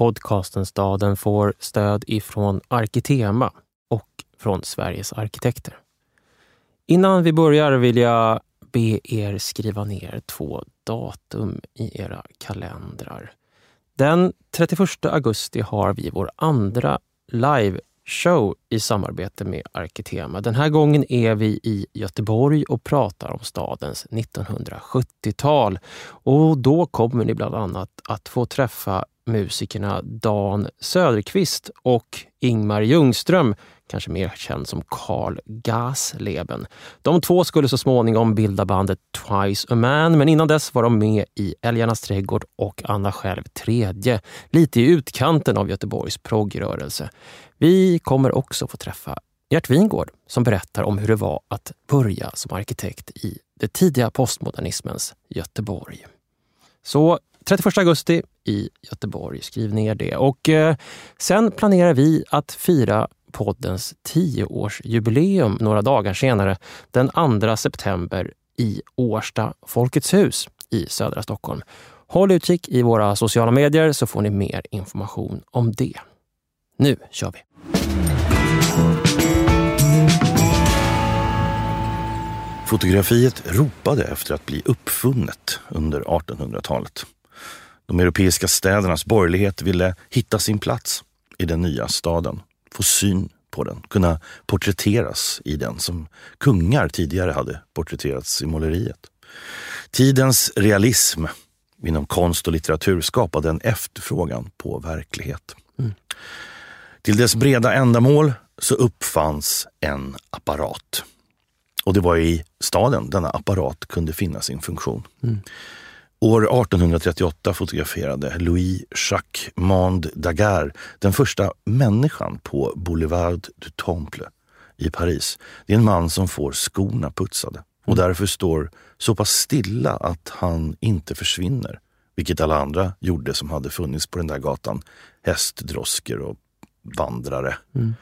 podcasten Staden får stöd ifrån Arkitema och från Sveriges arkitekter. Innan vi börjar vill jag be er skriva ner två datum i era kalendrar. Den 31 augusti har vi vår andra live show i samarbete med Arkitema. Den här gången är vi i Göteborg och pratar om stadens 1970-tal. Och då kommer ni bland annat att få träffa musikerna Dan Söderqvist och Ingmar Ljungström, kanske mer känd som Carl Gasleben. De två skulle så småningom bilda bandet Twice a Man, men innan dess var de med i Älgarnas trädgård och Anna själv tredje, lite i utkanten av Göteborgs proggrörelse. Vi kommer också få träffa Gert Wingård som berättar om hur det var att börja som arkitekt i det tidiga postmodernismens Göteborg. Så 31 augusti i Göteborg, skriv ner det. Och eh, sen planerar vi att fira poddens tioårsjubileum några dagar senare, den 2 september i Årsta Folkets hus i södra Stockholm. Håll utkik i våra sociala medier så får ni mer information om det. Nu kör vi! Fotografiet ropade efter att bli uppfunnet under 1800-talet. De europeiska städernas borgerlighet ville hitta sin plats i den nya staden, få syn på den, kunna porträtteras i den som kungar tidigare hade porträtterats i måleriet. Tidens realism inom konst och litteratur skapade en efterfrågan på verklighet. Mm. Till dess breda ändamål så uppfanns en apparat. Och det var i staden denna apparat kunde finna sin funktion. Mm. År 1838 fotograferade Louis Jacques Mande Daguerre den första människan på Boulevard du Temple i Paris. Det är en man som får skorna putsade och mm. därför står så pass stilla att han inte försvinner. Vilket alla andra gjorde som hade funnits på den där gatan. Hästdrosker och vandrare. Mm.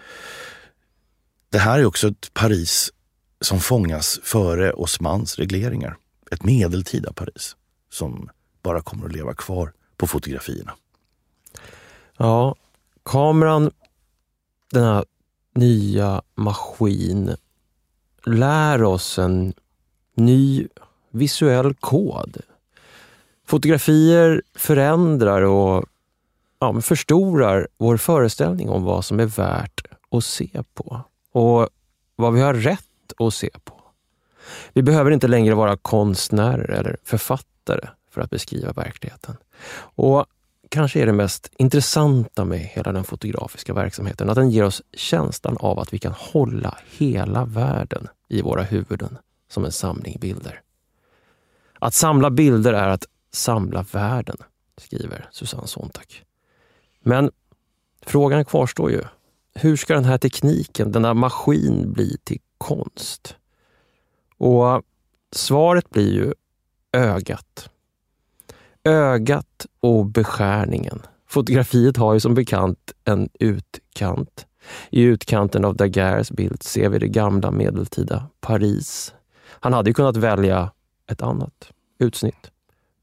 Det här är också ett Paris som fångas före Osmans regleringar. Ett medeltida Paris som bara kommer att leva kvar på fotografierna. Ja, kameran, denna nya maskin, lär oss en ny visuell kod. Fotografier förändrar och ja, förstorar vår föreställning om vad som är värt att se på och vad vi har rätt att se på. Vi behöver inte längre vara konstnärer eller författare för att beskriva verkligheten. Och kanske är det mest intressanta med hela den fotografiska verksamheten att den ger oss känslan av att vi kan hålla hela världen i våra huvuden som en samling bilder. Att samla bilder är att samla världen, skriver Susanne Sontag. Men frågan kvarstår ju. Hur ska den här tekniken, denna maskin, bli till konst? Och svaret blir ju ögat. Ögat och beskärningen. Fotografiet har ju som bekant en utkant. I utkanten av Daguerres bild ser vi det gamla medeltida Paris. Han hade ju kunnat välja ett annat utsnitt,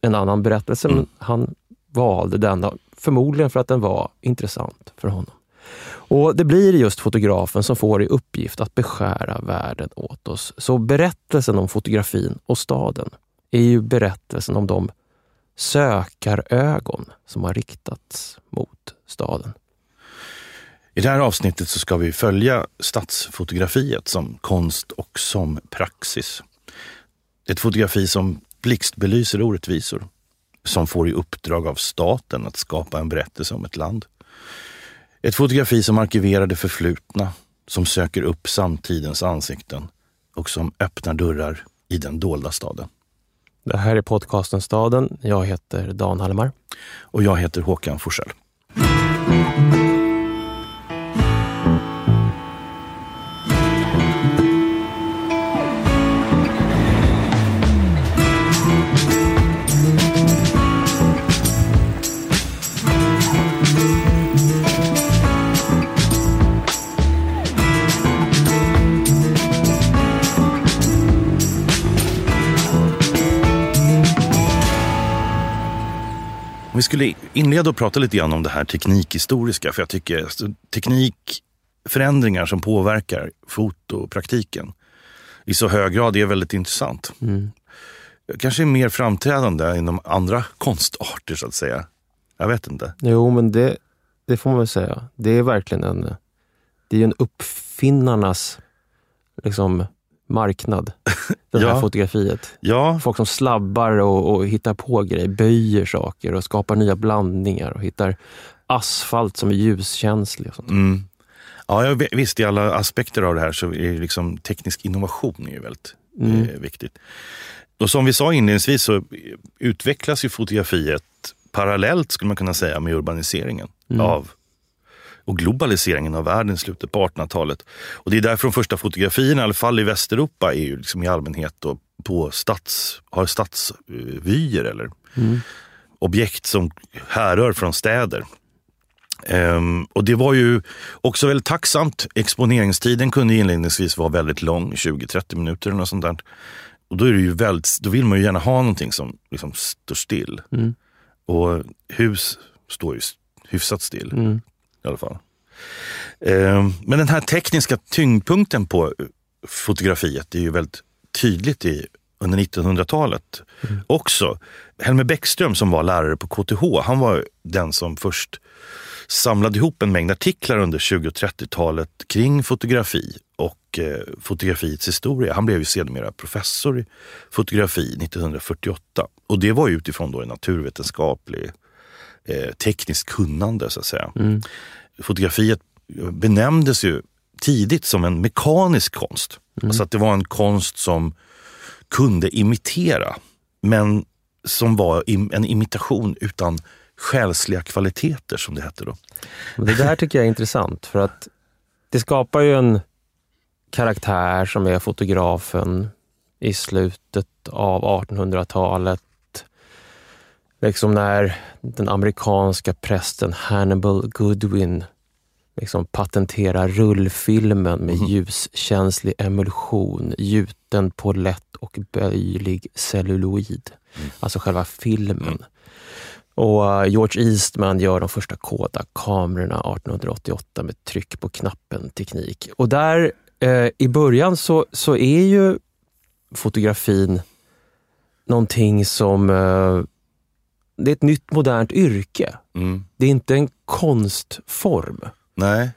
en annan berättelse, men han valde denna, förmodligen för att den var intressant för honom. Och Det blir just fotografen som får i uppgift att beskära världen åt oss. Så berättelsen om fotografin och staden är ju berättelsen om de sökarögon som har riktats mot staden. I det här avsnittet så ska vi följa stadsfotografiet som konst och som praxis. Ett fotografi som blixtbelyser orättvisor, som får i uppdrag av staten att skapa en berättelse om ett land. Ett fotografi som arkiverar det förflutna, som söker upp samtidens ansikten och som öppnar dörrar i den dolda staden. Det här är podcasten Staden. Jag heter Dan Hallemar. Och jag heter Håkan Forsell. skulle inleda och prata lite grann om det här teknikhistoriska. För jag tycker alltså, teknikförändringar som påverkar fotopraktiken i så hög grad är väldigt intressant. Mm. Kanske är mer framträdande inom andra konstarter så att säga. Jag vet inte. Jo, men det, det får man väl säga. Det är verkligen en... Det är en uppfinnarnas liksom, marknad, det här Ja. fotografiet. Ja, Folk som slabbar och, och hittar på grejer, böjer saker och skapar nya blandningar och hittar asfalt som är ljuskänslig. Och sånt. mm. ja jag, visst i alla aspekter av det här så är liksom teknisk innovation är väldigt Mm. eh, viktigt. Och som vi sa inledningsvis så utvecklas ju fotografiet parallellt skulle man kunna säga med urbaniseringen Mm. av och globaliseringen av världen i slutet på 1800-talet. Och det är därför de första fotografierna, i alla fall i Västeuropa, är ju liksom i allmänhet då på stads, har stadsvyer eller Mm. objekt som härrör från städer. Ehm, och det var ju också väldigt tacksamt. Exponeringstiden kunde inledningsvis vara väldigt lång, 20-30 minuter eller något sånt där. Och då, är det ju väldigt, då vill man ju gärna ha någonting som liksom står still. Mm. Och hus står ju hyfsat still Mm. I alla fall. Ehm, Men den här tekniska tyngdpunkten på fotografiet är ju väldigt tydligt i, under 1900-talet också. Helmer Bäckström som var lärare på KTH, han var den som först samlade ihop en mängd artiklar under 20 och 30-talet kring fotografi och eh, fotografiets historia. Han blev ju sedermera professor i fotografi 1948. Och det var ju utifrån då en naturvetenskaplig eh, tekniskt kunnande så att säga. Mm. Fotografiet benämndes ju tidigt som en mekanisk konst. Alltså att det var en konst som kunde imitera, men som var im- en imitation utan själsliga kvaliteter som det hette då. Det där tycker jag är intressant för att det skapar ju en karaktär som är fotografen i slutet av 1800-talet. Liksom när den amerikanska prästen Hannibal Goodwin liksom patenterar rullfilmen med ljuskänslig emulsion gjuten på lätt och böjlig celluloid. Alltså själva filmen. Och eh, George Eastman gör de första Kodak-kamerorna 1888 med tryck på knappen-teknik. Och där eh, i början så, så är ju fotografin någonting som... Eh, det är ett nytt modernt yrke. Mm. Det är inte en konstform. Nej.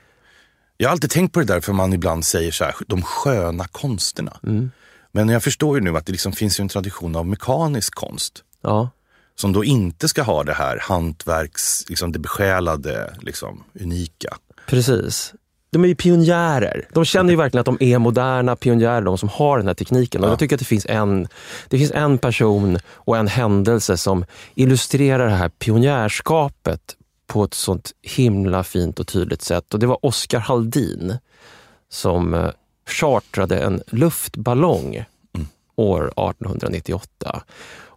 Jag har alltid tänkt på det där för man ibland säger så här, de sköna konsterna. Mm. Men jag förstår ju nu att det liksom finns en tradition av mekanisk konst. Ja. Som då inte ska ha det här hantverks, liksom det besjälade, liksom, unika. Precis. De är ju pionjärer. De känner ju verkligen att de är moderna pionjärer, de som har den här tekniken. Och Ja. jag tycker att det finns, en, det finns en person och en händelse som illustrerar det här pionjärskapet på ett sånt himla fint och tydligt sätt. Och Det var Oskar Haldin som eh, chartrade en luftballong år 1898.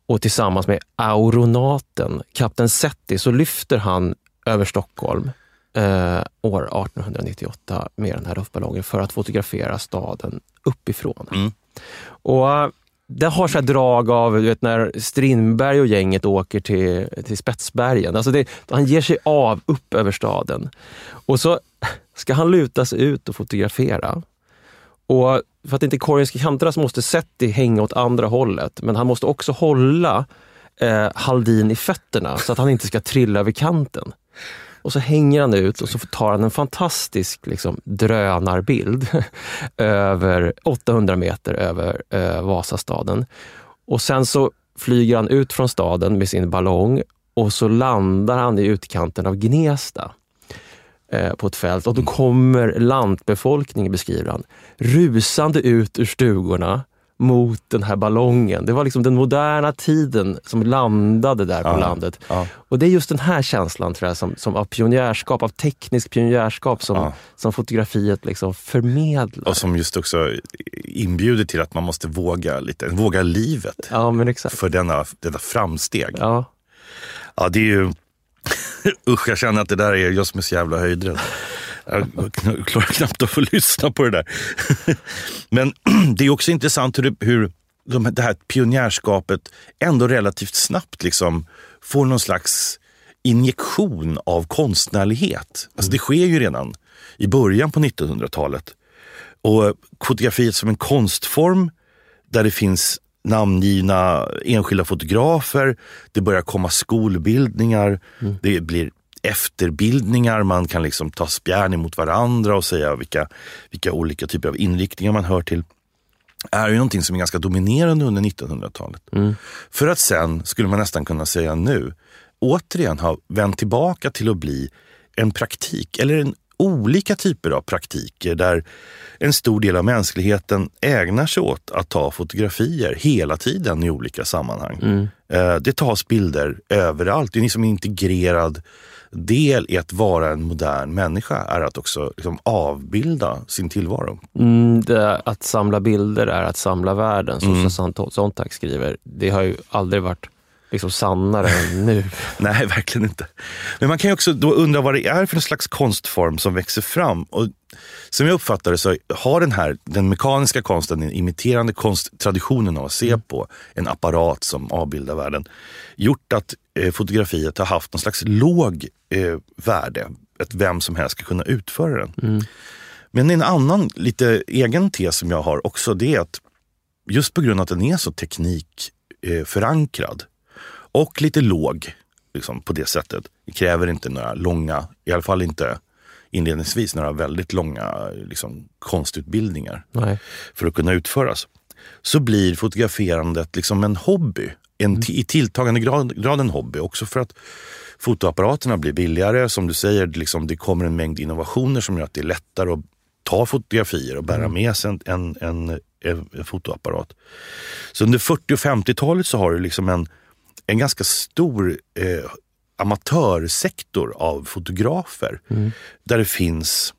Och tillsammans med aeronauten kapten Setti så lyfter han över Stockholm eh, år 1898 med den här luftballongen för att fotografera staden uppifrån. Mm. Och eh, det har så drag av du vet, när Strindberg och gänget åker till, till Spetsbergen. Alltså det, han ger sig av upp över staden. Och så ska han luta sig ut och fotografera. Och för att inte korgen ska kantra så måste Setti hänga åt andra hållet. Men han måste också hålla eh, Haldin i fötterna så att han inte ska trilla över kanten. Och så hänger han ut och så tar han en fantastisk liksom, drönarbild över 800 meter över eh, Vasastaden. Och sen så flyger han ut från staden med sin ballong och så landar han i utkanten av Gnesta eh, på ett fält. Och då kommer lantbefolkningen, beskriver han, rusande ut ur stugorna mot den här ballongen. Det var liksom den moderna tiden som landade där på Ja, landet. ja. Och det är just den här känslan tror jag, som, som av pionjärskap, av teknisk pionjärskap som, Ja. som fotografiet liksom förmedlar. Och som just också inbjuder till att man måste våga lite, våga livet för denna, detta framsteg. Ja. Ja. det är ju... Usch, jag känner att det där är jag som är så jävla höjdrädd. Jag klarar knappt att få lyssna på det där. Men det är också intressant hur, det, hur de, det här pionjärskapet ändå relativt snabbt liksom får någon slags injektion av konstnärlighet. Alltså det sker ju redan i början på 1900-talet. Och fotografiet som en konstform där det finns namngivna enskilda fotografer. Det börjar komma skolbildningar. Mm. Det blir efterbildningar. Man kan liksom ta spjärn mot varandra och säga vilka, vilka olika typer av inriktningar man hör till är ju någonting som är ganska dominerande under 1900-talet. Mm. För att sen, skulle man nästan kunna säga nu, återigen ha vänt tillbaka till att bli en praktik eller en olika typer av praktiker där en stor del av mänskligheten ägnar sig åt att ta fotografier hela tiden i olika sammanhang. Mm. Eh, det tas bilder överallt. Det är liksom en integrerad del i att vara en modern människa är att också liksom avbilda sin tillvaro. Mm, det, att samla bilder är att samla världen, som mm. Sontag skriver. Det har ju aldrig varit liksom sannare än nu. Nej, verkligen inte. Men man kan ju också då undra vad det är för en slags konstform som växer fram. Och som jag uppfattar det så har den här den mekaniska konsten, den imiterande konsttraditionen av att se mm. på en apparat som avbildar världen, gjort att fotografiet har haft någon slags låg eh, värde. Att vem som helst ska kunna utföra den. Mm. Men en annan lite egen tes som jag har också, det är att just på grund av att den är så teknikförankrad och lite låg liksom, på det sättet. Det kräver inte några långa, i alla fall inte inledningsvis, några väldigt långa liksom, konstutbildningar Nej. för att kunna utföras. Så blir fotograferandet liksom en hobby. En mm. I tilltagande grad, grad en hobby. Också för att fotoapparaterna blir billigare. Som du säger, liksom, det kommer en mängd innovationer som gör att det är lättare att ta fotografier och bära mm. med sig en, en, en, en fotoapparat. Så under 40 och 50-talet så har du liksom en en ganska stor eh, amatörsektor av fotografer. Mm. Där det finns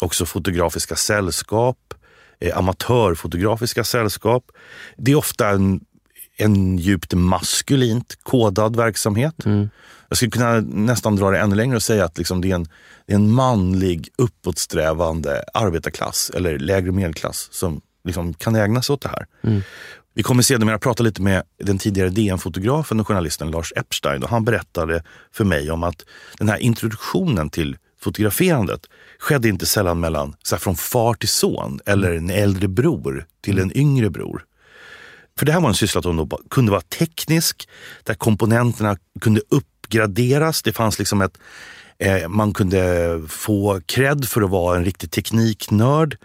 också fotografiska sällskap, eh, amatörfotografiska sällskap. Det är ofta en, en djupt maskulint kodad verksamhet. Mm. Jag skulle kunna nästan dra det ännu längre och säga att liksom det, är en, det är en manlig uppåtsträvande arbetarklass eller lägre medelklass som liksom kan ägna sig åt det här. Mm. Vi kommer sedermera prata lite med den tidigare DN-fotografen och journalisten Lars Epstein och han berättade för mig om att den här introduktionen till fotograferandet skedde inte sällan mellan, så här, från far till son eller en äldre bror till en yngre bror. För det här var en syssla som kunde vara teknisk, där komponenterna kunde uppgraderas. Det fanns liksom ett, eh, man kunde få cred för att vara en riktig tekniknörd.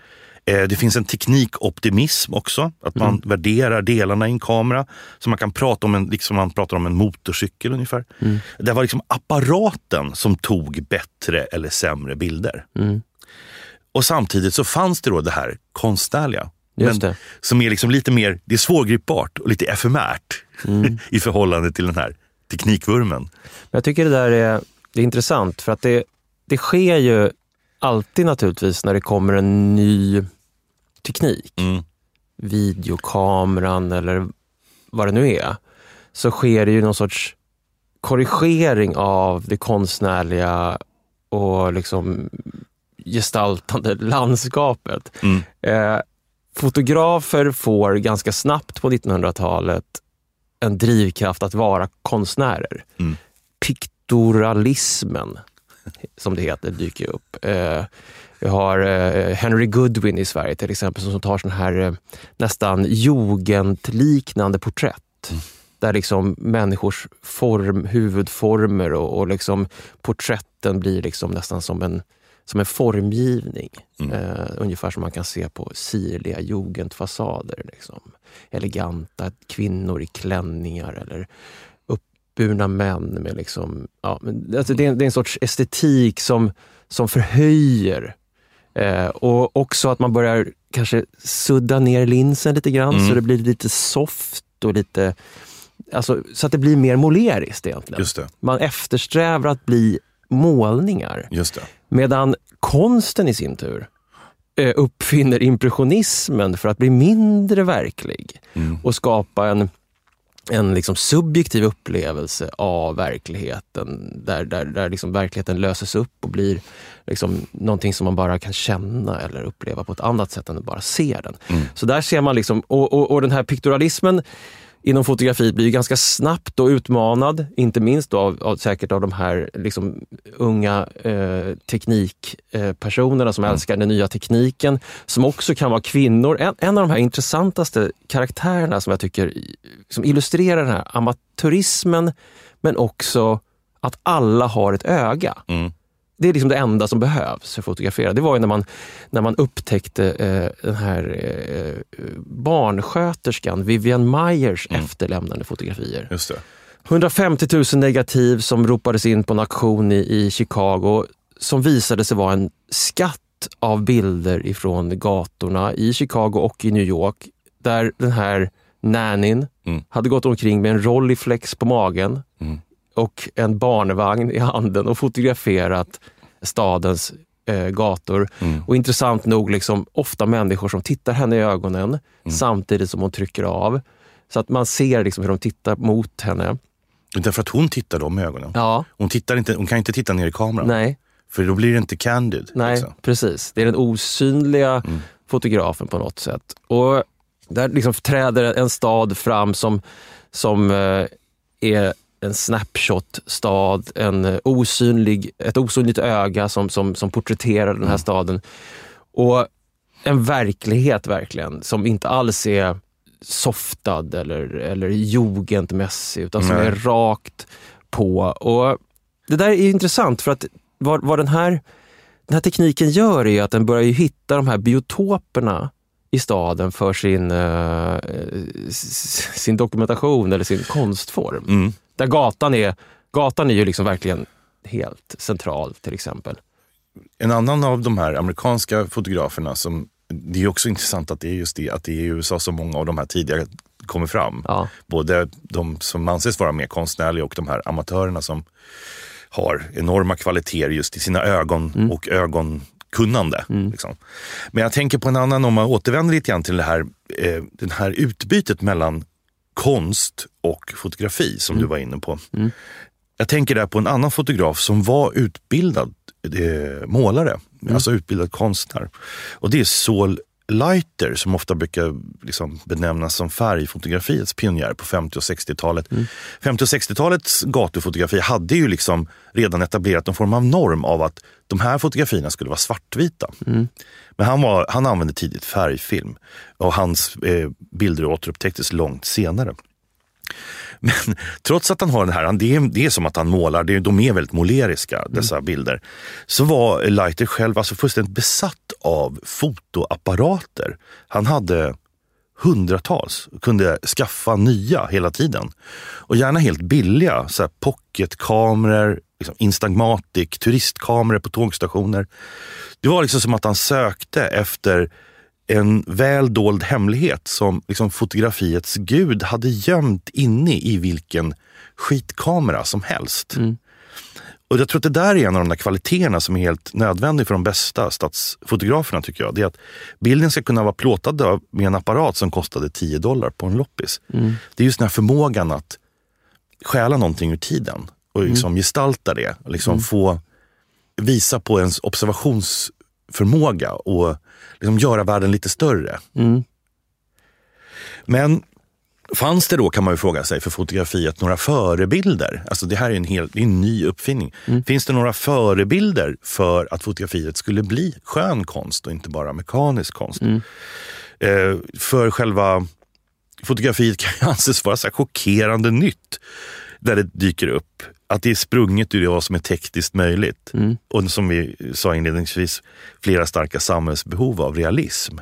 Eh, det finns en teknikoptimism också, att man mm. värderar delarna i en kamera. Så man kan prata om en, liksom man pratar om en motorcykel ungefär. Mm. Det var liksom apparaten som tog bättre eller sämre bilder. Mm. Och samtidigt så fanns det då det här konstnärliga. Men, det. Som är liksom lite mer, det är svårgripbart och lite efemärt mm. i förhållande till den här teknikvurmen. Jag tycker det där är, det är intressant för att det, det sker ju alltid naturligtvis när det kommer en ny teknik, mm. videokameran eller vad det nu är, så sker det ju någon sorts korrigering av det konstnärliga och liksom gestaltande landskapet. Mm. Eh, fotografer får ganska snabbt på 1900-talet en drivkraft att vara konstnärer. Mm. Piktoralismen, som det heter, dyker upp. Eh, vi har eh, Henry Goodwin i Sverige till exempel som tar sån här eh, nästan jugendliknande porträtt. Mm. Där liksom människors form, huvudformer och, och liksom porträtten blir liksom nästan som en, som en formgivning. Mm. Eh, ungefär som man kan se på sirliga jugendfasader. Liksom. Eleganta kvinnor i klänningar eller uppburna män. med liksom, ja, alltså det, är, det är en sorts estetik som, som förhöjer Eh, och också att man börjar kanske sudda ner linsen lite grann mm. så det blir lite soft och lite... Alltså, så att det blir mer måleriskt egentligen. Man eftersträvar att bli målningar. Medan konsten i sin tur eh, uppfinner impressionismen för att bli mindre verklig mm. och skapa en en liksom subjektiv upplevelse av verkligheten där, där, där liksom verkligheten löses upp och blir liksom någonting som man bara kan känna eller uppleva på ett annat sätt än att bara se den. Mm. Så där ser man, liksom, och, och, och den här piktoralismen inom fotografi blir ganska snabbt då utmanad, inte minst då av, av säkert av de här liksom, unga eh, teknikpersonerna som mm. älskar den nya tekniken, som också kan vara kvinnor. En, en av de här intressantaste karaktärerna som jag tycker som illustrerar den här amatörismen, men också att alla har ett öga. Mm. Det är liksom det enda som behövs för att fotografera. Det var ju när man, när man upptäckte eh, den här eh, barnsköterskan Vivian Myers mm. efterlämnande fotografier. Just det. 150 000 negativ som ropades in på en auktion i, i Chicago som visade sig vara en skatt av bilder ifrån gatorna i Chicago och i New York där den här nannyn mm. hade gått omkring med en Rolleiflex på magen mm och en barnvagn i handen och fotograferat stadens eh, gator. Mm. Och intressant nog, liksom, ofta människor som tittar henne i ögonen mm. samtidigt som hon trycker av. Så att man ser liksom hur de tittar mot henne. Därför att hon tittar dem i ögonen? Ja. Hon, tittar inte, hon kan inte titta ner i kameran? Nej. För då blir det inte candid? Nej, liksom. precis. Det är den osynliga mm. fotografen på något sätt. Och där liksom träder en stad fram som, som eh, är en snapshot-stad, en osynlig, ett osynligt öga som, som, som porträtterar den här mm. staden. Och en verklighet verkligen, som inte alls är softad eller, eller jugendmässig, utan som Nej. är rakt på. Och Det där är intressant för att vad, vad den, här, den här tekniken gör är att den börjar hitta de här biotoperna i staden för sin, uh, sin dokumentation eller sin konstform. Mm. Där gatan är, gatan är ju liksom verkligen helt central till exempel. En annan av de här amerikanska fotograferna som det är också intressant att det är just det, att det är i USA som många av de här tidigare kommer fram. Ja. Både de som anses vara mer konstnärliga och de här amatörerna som har enorma kvaliteter just i sina ögon mm. och ögonkunnande. Mm. Liksom. Men jag tänker på en annan, om man återvänder lite grann till det här, eh, det här utbytet mellan konst och fotografi som mm. du var inne på. Mm. Jag tänker där på en annan fotograf som var utbildad eh, målare, mm. alltså utbildad konstnär. Och det är Saul Leiter som ofta brukar liksom benämnas som färgfotografiets pionjär på 50 och 60-talet. Mm. 50 och 60-talets gatufotografi hade ju liksom redan etablerat en form av norm av att de här fotografierna skulle vara svartvita. Mm. Men han, var, han använde tidigt färgfilm och hans eh, bilder återupptäcktes långt senare. Men trots att han har den här, det är, det är som att han målar, det är, de är väldigt måleriska dessa mm. bilder. Så var Leiter själv alltså fullständigt besatt av fotoapparater. Han hade hundratals och kunde skaffa nya hela tiden. Och gärna helt billiga, så här pocketkameror, liksom Instagmatic, turistkameror på tågstationer. Det var liksom som att han sökte efter en väl dold hemlighet som liksom fotografiets gud hade gömt inne i vilken skitkamera som helst. Mm. Och jag tror att det där är en av de där kvaliteterna som är helt nödvändig för de bästa stadsfotograferna tycker jag. Det är att bilden ska kunna vara plåtad med en apparat som kostade 10 dollar på en loppis. Mm. Det är just den här förmågan att stjäla någonting ur tiden och liksom mm. gestalta det. Liksom mm. få visa på ens observationsförmåga och liksom göra världen lite större. Mm. Men fanns det då, kan man ju fråga sig, för fotografiet några förebilder? Alltså det här är en, hel, är en ny uppfinning. Mm. Finns det några förebilder för att fotografiet skulle bli skön konst och inte bara mekanisk konst? Mm. Eh, för själva fotografiet kan ju anses vara så chockerande nytt där det dyker upp. Att det är sprunget ur vad som är tekniskt möjligt. Mm. Och som vi sa inledningsvis, flera starka samhällsbehov av realism.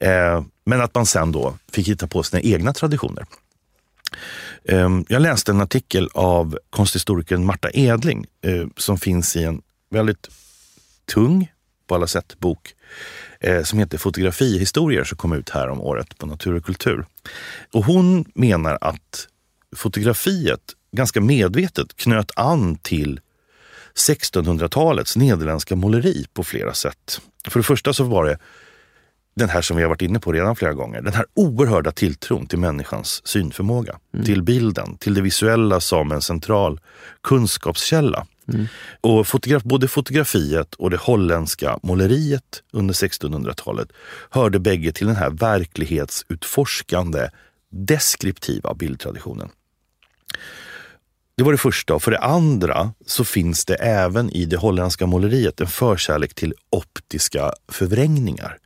Eh, men att man sen då fick hitta på sina egna traditioner. Ehm, jag läste en artikel av konsthistorikern Marta Edling eh, som finns i en väldigt tung, på alla sätt, bok eh, som heter Fotografihistorier som kom ut här om året på Natur och kultur. Och hon menar att fotografiet ganska medvetet knöt an till 1600-talets nederländska måleri på flera sätt. För det första så var det den här som vi har varit inne på redan flera gånger, den här oerhörda tilltron till människans synförmåga, mm. till bilden, till det visuella som en central kunskapskälla. Mm. Och fotograf, både fotografiet och det holländska måleriet under 1600-talet hörde bägge till den här verklighetsutforskande deskriptiva bildtraditionen. Det var det första. Och för det andra så finns det även i det holländska måleriet en förkärlek till optiska förvrängningar.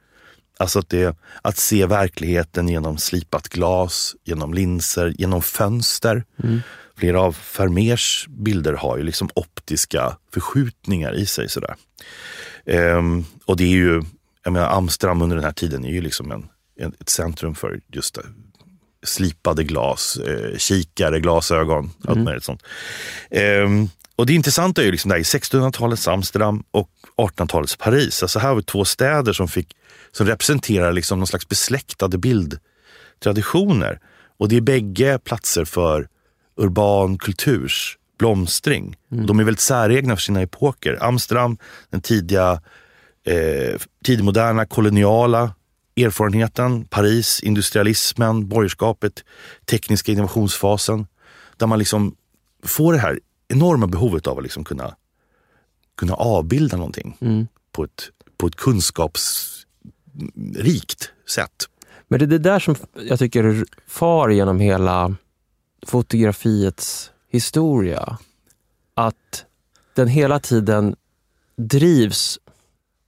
Alltså att, det, att se verkligheten genom slipat glas, genom linser, genom fönster. Mm. Flera av Vermeers bilder har ju liksom optiska förskjutningar i sig. Sådär. Ehm, och det är ju, jag menar Amsterdam under den här tiden är ju liksom en, ett centrum för just det, slipade glas, eh, kikare, glasögon, mm. allt möjligt sånt. Ehm, och det intressanta är ju liksom där i 1600-talets Amsterdam och 1800-talets Paris. Alltså här har vi två städer som, fick, som representerar liksom någon slags besläktade bildtraditioner. Och det är bägge platser för urban kulturs blomstring. Mm. De är väldigt säregna för sina epoker. Amsterdam, den tidiga, eh, tidigmoderna koloniala erfarenheten, Paris, industrialismen, borgerskapet, tekniska innovationsfasen. Där man liksom får det här enorma behovet av att liksom kunna, kunna avbilda någonting mm. på, ett, på ett kunskapsrikt sätt. Men det är det där som jag tycker far genom hela fotografiets historia. Att den hela tiden drivs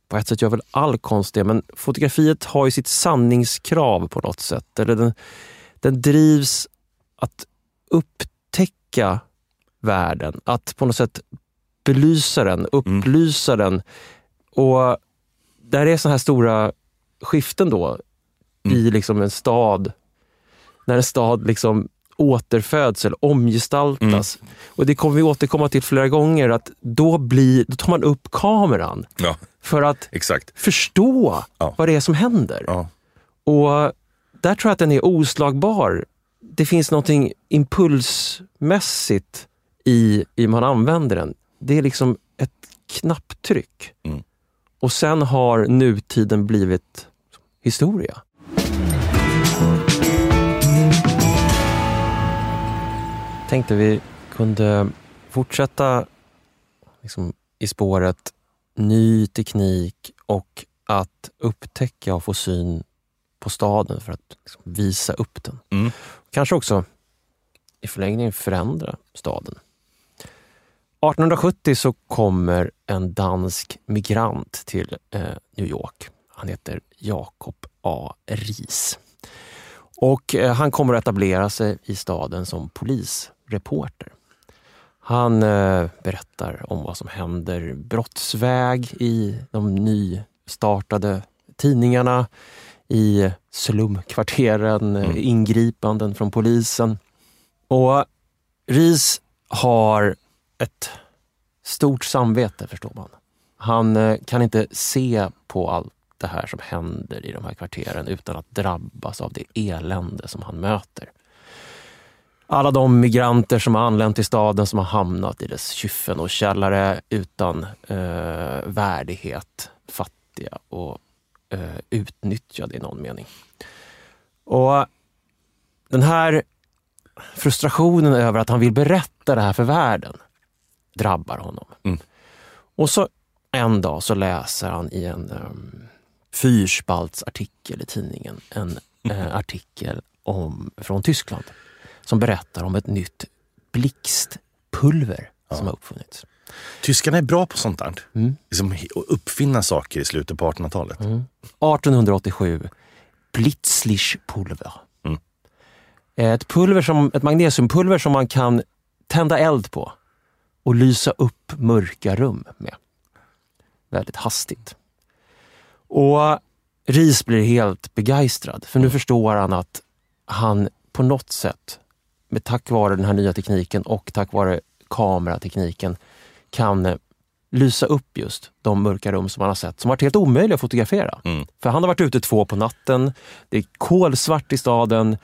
på ett sätt gör väl all konst det, men fotografiet har ju sitt sanningskrav på något sätt. Eller den, den drivs att upptäcka världen, att på något sätt belysa den, upplysa mm. den. Och där är såna här stora skiften då mm. i liksom en stad. När en stad liksom återföds eller omgestaltas. Mm. Och Det kommer vi återkomma till flera gånger, att då, blir, då tar man upp kameran. Ja. För att Exakt. förstå ja. vad det är som händer. Ja. Och där tror jag att den är oslagbar. Det finns något impulsmässigt i, i man använder den. Det är liksom ett knapptryck. Mm. Och sen har nutiden blivit historia. Tänkte vi kunde fortsätta liksom, i spåret ny teknik och att upptäcka och få syn på staden för att liksom visa upp den. Mm. Kanske också i förlängningen förändra staden. 1870 så kommer en dansk migrant till eh, New York. Han heter Jakob A. Ries. Och eh, han kommer att etablera sig i staden som polisreporter. Han eh, berättar om vad som händer brottsväg i de nystartade tidningarna, i slumkvarteren, mm. ingripanden från polisen. Och Ris har ett stort samvete, förstår man. Han eh, kan inte se på allt det här som händer i de här kvarteren utan att drabbas av det elände som han möter alla de migranter som har anlänt till staden som har hamnat i dess kyffen och källare utan eh, värdighet, fattiga och eh, utnyttjade i någon mening. Och Den här frustrationen över att han vill berätta det här för världen drabbar honom. Mm. Och så en dag så läser han i en um, fyrspaltsartikel i tidningen en uh, artikel om, från Tyskland som berättar om ett nytt blixtpulver ja. som har uppfunnits. Tyskarna är bra på sånt där. Mm. Liksom uppfinna saker i slutet på 1800-talet. Mm. 1887, Blitzlichpulver. Mm. Ett, pulver som, ett magnesiumpulver som man kan tända eld på och lysa upp mörka rum med. Väldigt hastigt. Och Ris blir helt begeistrad, för nu mm. förstår han att han på något sätt med tack vare den här nya tekniken och tack vare kameratekniken kan eh, lysa upp just de mörka rum som man har sett, som varit helt omöjliga att fotografera. Mm. För han har varit ute två på natten, det är kolsvart i staden,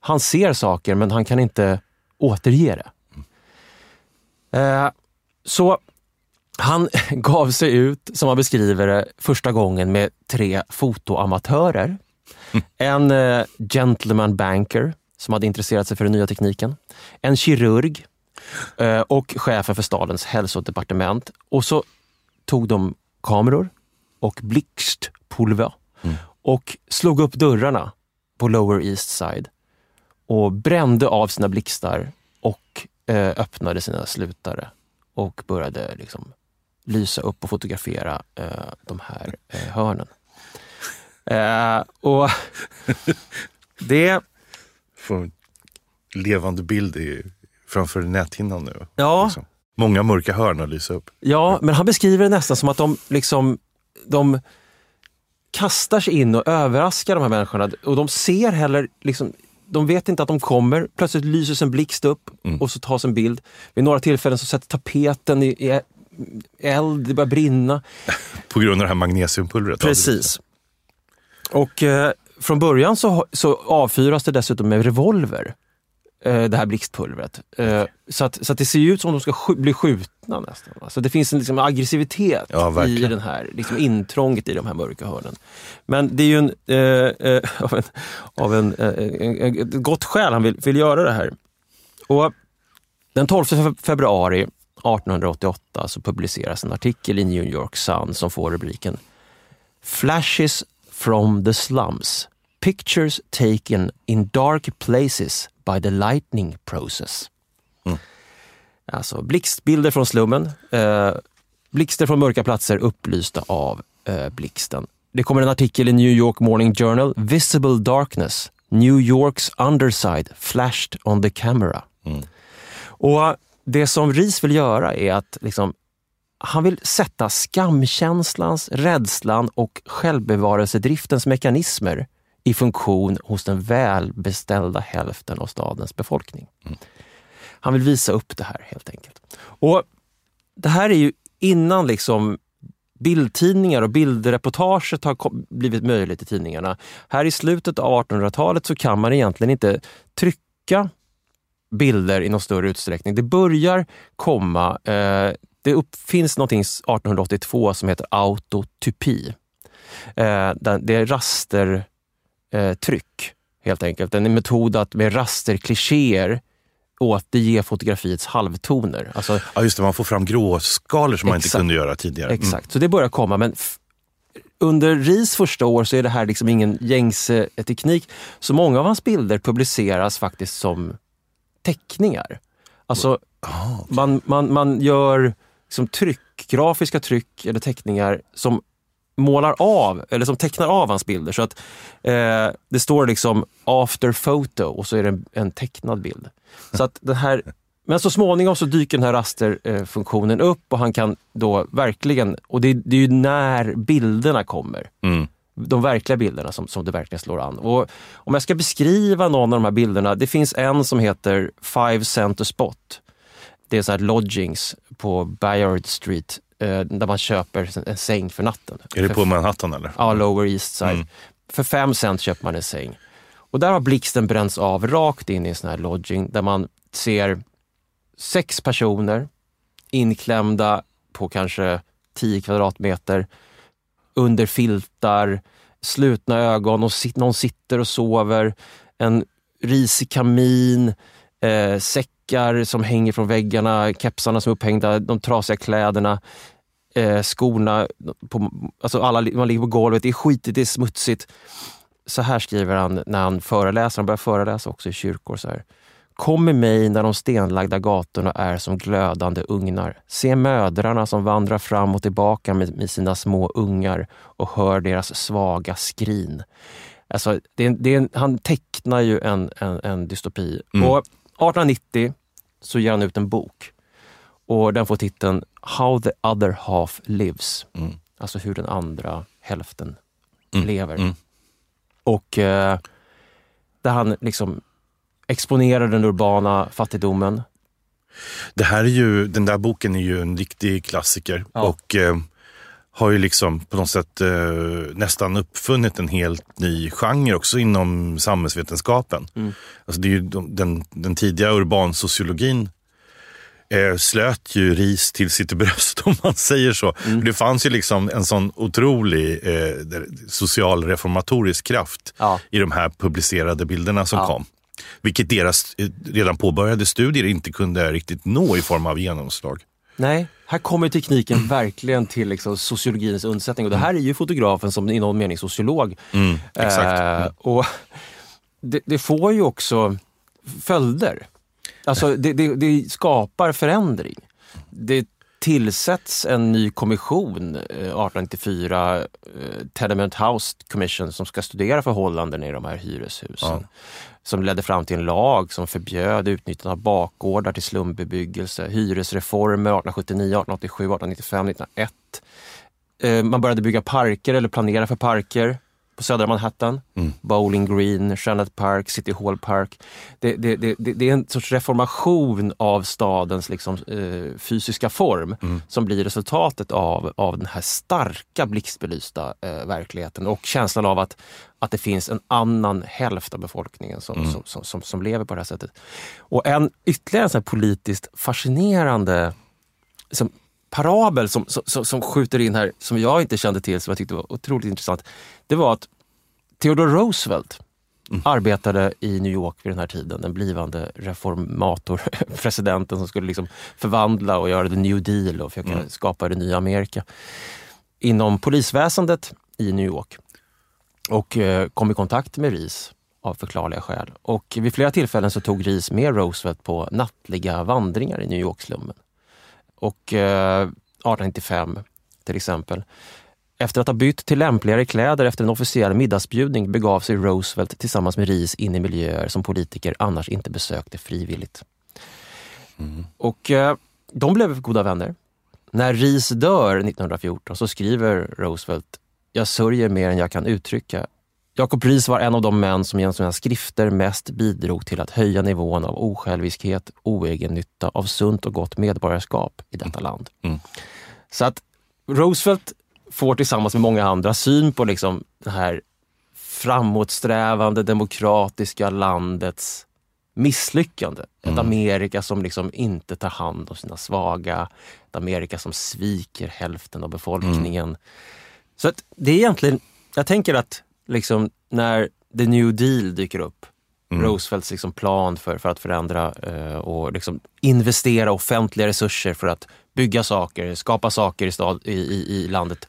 han ser saker men han kan inte återge det. Eh, så han gav sig ut, som han beskriver det, första gången med tre fotoamatörer. Mm. En eh, gentleman banker som hade intresserat sig för den nya tekniken. En kirurg eh, och chefen för stadens hälsodepartement. Och så tog de kameror och blixtpulver mm. och slog upp dörrarna på Lower East Side och brände av sina blixtar och öppnade sina slutare och började liksom lysa upp och fotografera eh, de här eh, hörnen. Eh, och det... Få en levande bild i, framför näthinnan nu. Ja, Liksom. Många mörka hörn att lysa upp. Ja, men han beskriver det nästan som att de liksom de kastar sig in och överraskar de här människorna. Och de ser heller, liksom, de vet inte att de kommer. Plötsligt lyser en blixt upp Mm. och så tas en bild. Vid några tillfällen så sätter tapeten i, i eld, det börjar brinna. På grund av det här magnesiumpulvret. Precis. Och eh, från början så, så avfyras det dessutom med revolver. Eh, det här blixtpulvret. Eh, så, att, så att det ser ut som att de ska sk- bli skjutna nästan. Alltså det finns en liksom, aggressivitet Ja, i den här liksom, intrånget i de här mörka hörnen. Men det är ju en, eh, eh, av, en, av en, eh, ett gott skäl han vill, vill göra det här. Och den 12 fe- februari 1888 så publiceras en artikel i New York Sun som får rubriken Flashes from the slums. Pictures taken in dark places by the lightning process. Mm. Alltså blixtbilder från slummen. Eh, blixter från mörka platser upplysta av eh, blixten. Det kommer en artikel i New York Morning Journal. Visible darkness. New Yorks underside flashed on the camera. Mm. Och Det som Ries vill göra är att liksom, han vill sätta skamkänslans, rädslan och självbevarelsedriftens mekanismer i funktion hos den välbeställda hälften av stadens befolkning. Han vill visa upp det här helt enkelt. Och Det här är ju innan liksom bildtidningar och bildreportaget har blivit möjligt i tidningarna. Här i slutet av 1800-talet så kan man egentligen inte trycka bilder i någon större utsträckning. Det börjar komma, eh, det uppfinns någonting 1882 som heter autotypi. Eh, det är rastertryck eh, tryck, helt enkelt. En metod att med rasterklichéer återge fotografiets halvtoner. Alltså, Ja, just det, man får fram gråskalor som man inte kunde göra tidigare. Mm. Exakt, så det börjar komma. Men under RIS första år så är det här liksom ingen gängse teknik. Så många av hans bilder publiceras faktiskt som teckningar. Alltså, Ah, man, man, man gör liksom tryck, grafiska tryck eller teckningar som målar av, eller som tecknar av hans bilder. Så att eh, det står liksom after photo och så är det en, en tecknad bild. Så att den här, men så småningom så dyker den här rasterfunktionen upp och han kan då verkligen, och det, det är ju när bilderna kommer, Mm. de verkliga bilderna som, som det verkligen slår an. Och om jag ska beskriva någon av de här bilderna, det finns en som heter Five Center Spot. Det är så här lodgings på Bayard Street eh, där man köper en säng för natten. Är det För- på Manhattan eller? Ja, Lower East Side. Mm. För fem cent köper man en säng. Och där har blixten bränts av rakt in i en sån här lodging där man ser sex personer inklämda på kanske 10 kvadratmeter under filtar, slutna ögon och någon sitter och sover. En risig kamin, eh, säckar som hänger från väggarna, kepsarna som är upphängda, de trasiga kläderna, eh, skorna, på, alltså alla, man ligger på golvet, det är skitigt, det är smutsigt. Så här skriver han när han föreläser, han börjar föreläsa också i kyrkor. Så här. Kom med mig när de stenlagda gatorna är som glödande ugnar. Se mödrarna som vandrar fram och tillbaka med, med sina små ungar och hör deras svaga skrin. Alltså, det är, det är, han tecknar ju en, en, en dystopi. Mm. Och 1890 så ger han ut en bok och den får titeln How the other half lives. Mm. Alltså hur den andra hälften Mm. lever. Mm. Och eh, där han liksom exponerar den urbana fattigdomen. Det här är ju, den där boken är ju en riktig klassiker Ja. och eh, har ju liksom på något sätt eh, nästan uppfunnit en helt ny genre också inom samhällsvetenskapen. Mm. Alltså det är ju de, den, den tidiga urbansociologin eh, slöt ju ris till sitt bröst om man säger så. Mm. Det fanns ju liksom en sån otrolig eh, där- social reformatorisk kraft Ja. i de här publicerade bilderna som Ja. kom. Vilket deras eh, redan påbörjade studier inte kunde riktigt nå i form av genomslag. Nej, här kommer tekniken verkligen till liksom sociologins undsättning. Och det här är ju fotografen som i någon mening sociolog. Mm, exakt. Eh, och det, det får ju också följder. Alltså det, det, det skapar förändring. Det tillsätts en ny kommission eh, 1894, eh, Tenement House Commission, som ska studera förhållanden i de här hyreshusen. Som ledde fram till en lag som förbjöd utnyttjande av bakgårdar till slumbebyggelse, hyresreformer 1879, 1887, 1895, 1901. Man började bygga parker eller planera för parker på södra Manhattan. Bowling Green, Shannon Park, City Hall Park. Det, det, det, det är en sorts reformation av stadens liksom, eh, fysiska form som blir resultatet av, av den här starka blixtbelysta eh, verkligheten och känslan av att, att det finns en annan hälft av befolkningen som, som, som, som, som lever på det här sättet. Och en ytterligare en sån politiskt fascinerande liksom, parabel som, som, som skjuter in här, som jag inte kände till, som jag tyckte var otroligt intressant. Det var att Theodore Roosevelt arbetade i New York vid den här tiden. Den blivande reformator, presidenten som skulle liksom förvandla och göra the new deal och försöka skapa det nya Amerika. Inom polisväsendet i New York. Och eh, kom i kontakt med Rees av förklarliga skäl. Och vid flera tillfällen så tog Rees med Roosevelt på nattliga vandringar i New York-slummen. Och eh, 1895 till exempel. Efter att ha bytt till lämpligare kläder efter en officiell middagsbjudning begav sig Roosevelt tillsammans med Rees in i miljöer som politiker annars inte besökte frivilligt. Och eh, de blev goda vänner. När Rees dör 1914 så skriver Roosevelt Jag sörjer mer än jag kan uttrycka. Jacob Rees var en av de män som genom sina skrifter mest bidrog till att höja nivån av osjälviskhet, oegennytta, av sunt och gott medborgarskap i detta land. Så att Roosevelt får tillsammans med många andra syn på liksom det här framåtsträvande demokratiska landets misslyckande. Ett Amerika som liksom inte tar hand om sina svaga. Ett Amerika som sviker hälften av befolkningen. Så att det är egentligen, jag tänker att liksom när the new deal dyker upp, Roosevelts liksom plan för, för att förändra eh, och liksom investera offentliga resurser för att bygga saker, skapa saker i, stad, i, i, i landet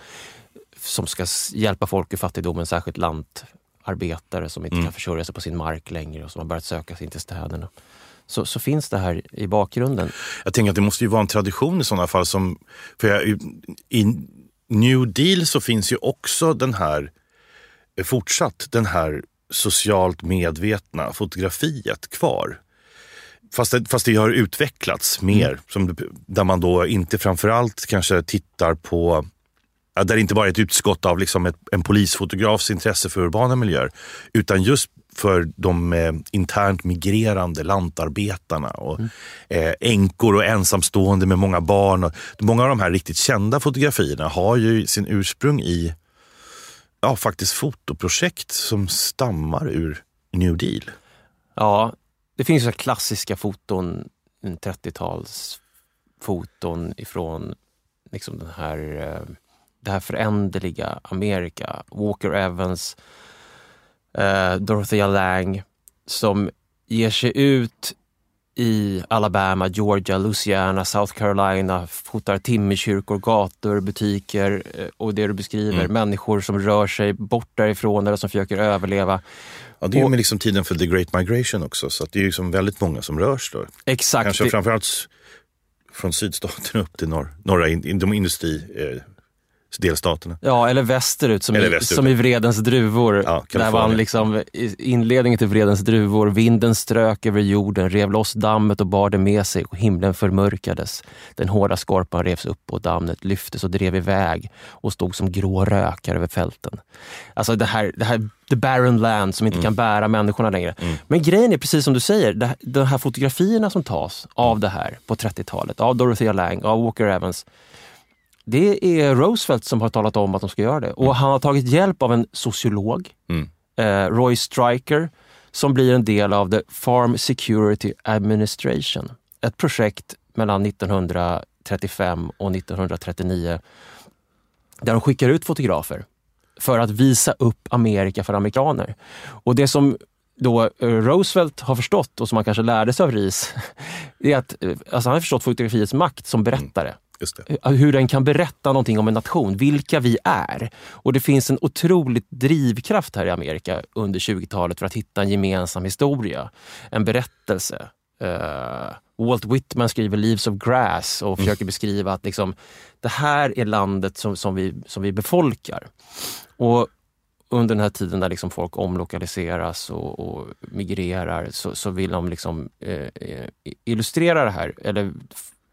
som ska hjälpa folk ur fattigdomen, särskilt lantarbetare som inte kan försörja sig på sin mark längre och som har börjat söka sig in till städerna. Så, så finns det här i bakgrunden. Jag tänker att det måste ju vara en tradition i sådana fall. Som, för jag, I New Deal så finns ju också den här, fortsatt den här socialt medvetna fotografiet kvar. Fast det, fast det har utvecklats mer, som, det- där man då inte framförallt kanske tittar på där det inte bara är ett utskott av liksom ett, en polisfotografs intresse för urbana miljöer, utan just för de eh, internt migrerande lantarbetarna och eh, änkor och ensamstående med många barn. Och, många av de här riktigt kända fotografierna har ju sin ursprung i ja, faktiskt fotoprojekt som stammar ur New Deal. Ja, det finns så klassiska foton, 30-talsfoton ifrån liksom den här, eh, det här föränderliga Amerika. Walker Evans, eh, Dorothea Lang som ger sig ut i Alabama, Georgia, Louisiana, South Carolina, fotar timmerkyrkor, gator, butiker eh, och det du beskriver, människor som rör sig bort därifrån eller som försöker överleva. Ja, det är ju Och- med liksom tiden för the great migration också, så att det är ju liksom väldigt många som rörs då. Exakt. Kanske det- framförallt från sydstaterna upp till norr, norra in, de industri, eh, delstaterna. Ja, eller västerut som, Eller i, västerut. som i Vredens druvor. Ja, där han liksom, i inledningen till Vredens druvor, vinden strök över jorden, rev loss dammet och bar det med sig och himlen förmörkades. Den hårda skorpan revs upp och dammet lyftes och drev iväg och stod som grå rökar över fälten. Alltså det här, det här the barren land som inte Mm. kan bära människorna längre. Men grejen är precis som du säger, det, de här fotografierna som tas av det här på 30-talet, av Dorothea Lang, av Walker Evans, det är Roosevelt som har talat om att de ska göra det. Och han har tagit hjälp av en sociolog, Mm. eh, Roy Stryker, som blir en del av the Farm Security Administration. Ett projekt mellan 1935 och 1939 där de skickar ut fotografer för att visa upp Amerika för amerikaner. Och det som då eh, Roosevelt har förstått och som han kanske lärde sig av Rees, är att eh, alltså han har förstått fotografiets makt som berättare. Det. hur den kan berätta någonting om en nation, vilka vi är. Och det finns en otrolig drivkraft här i Amerika under 20-talet för att hitta en gemensam historia, en berättelse. Uh, Walt Whitman skriver Leaves of Grass och försöker beskriva att liksom, det här är landet som, som, vi, som vi befolkar. Och under den här tiden när liksom folk omlokaliseras och, och migrerar så, så, vill de liksom, eh, eh illustrera det här, eller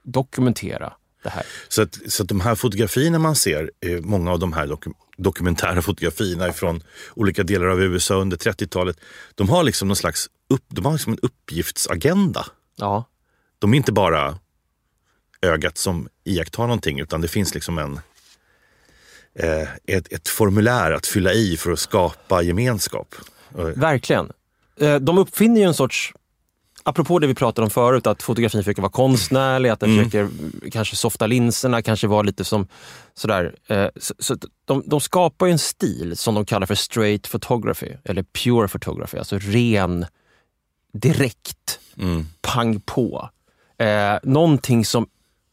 dokumentera det här. Så att, så att de här fotografierna man ser, eh, många av de här dokum dokumentära fotografierna från olika delar av USA under 30-talet, de har liksom någon slags upp, de har liksom en uppgiftsagenda. Ja. De är inte bara ögat som iakttar någonting utan det finns liksom en, eh, ett, ett formulär att fylla i för att skapa gemenskap. Verkligen. Eh, de uppfinner ju en sorts apropå det vi pratade om förut, att fotografin försöker vara konstnärlig, att den mm. försöker kanske softa linserna, kanske vara lite som sådär. Eh, så, så de, de skapar en stil som de kallar för straight photography, eller pure photography, alltså ren, direkt, mm. pang på. Eh, någonting som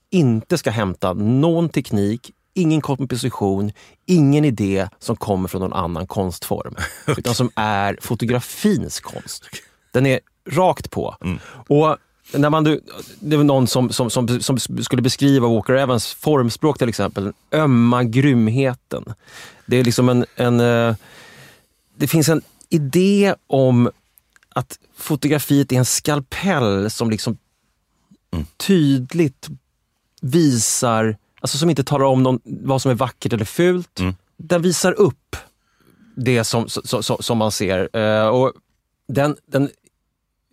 inte ska hämta någon teknik, ingen komposition, ingen idé som kommer från någon annan konstform. okay. Utan som är fotografins konst. Den är rakt på. Mm. Och när man, det var någon som, som, som, som, skulle beskriva Walker Evans formspråk till exempel, ömma grymheten. Det är liksom en, en eh, det finns en idé om att fotografiet är en skalpell som liksom mm. tydligt visar, alltså som inte talar om någon, vad som är vackert eller fult. Mm. Den visar upp det som, som, som man ser. Uh, och den, den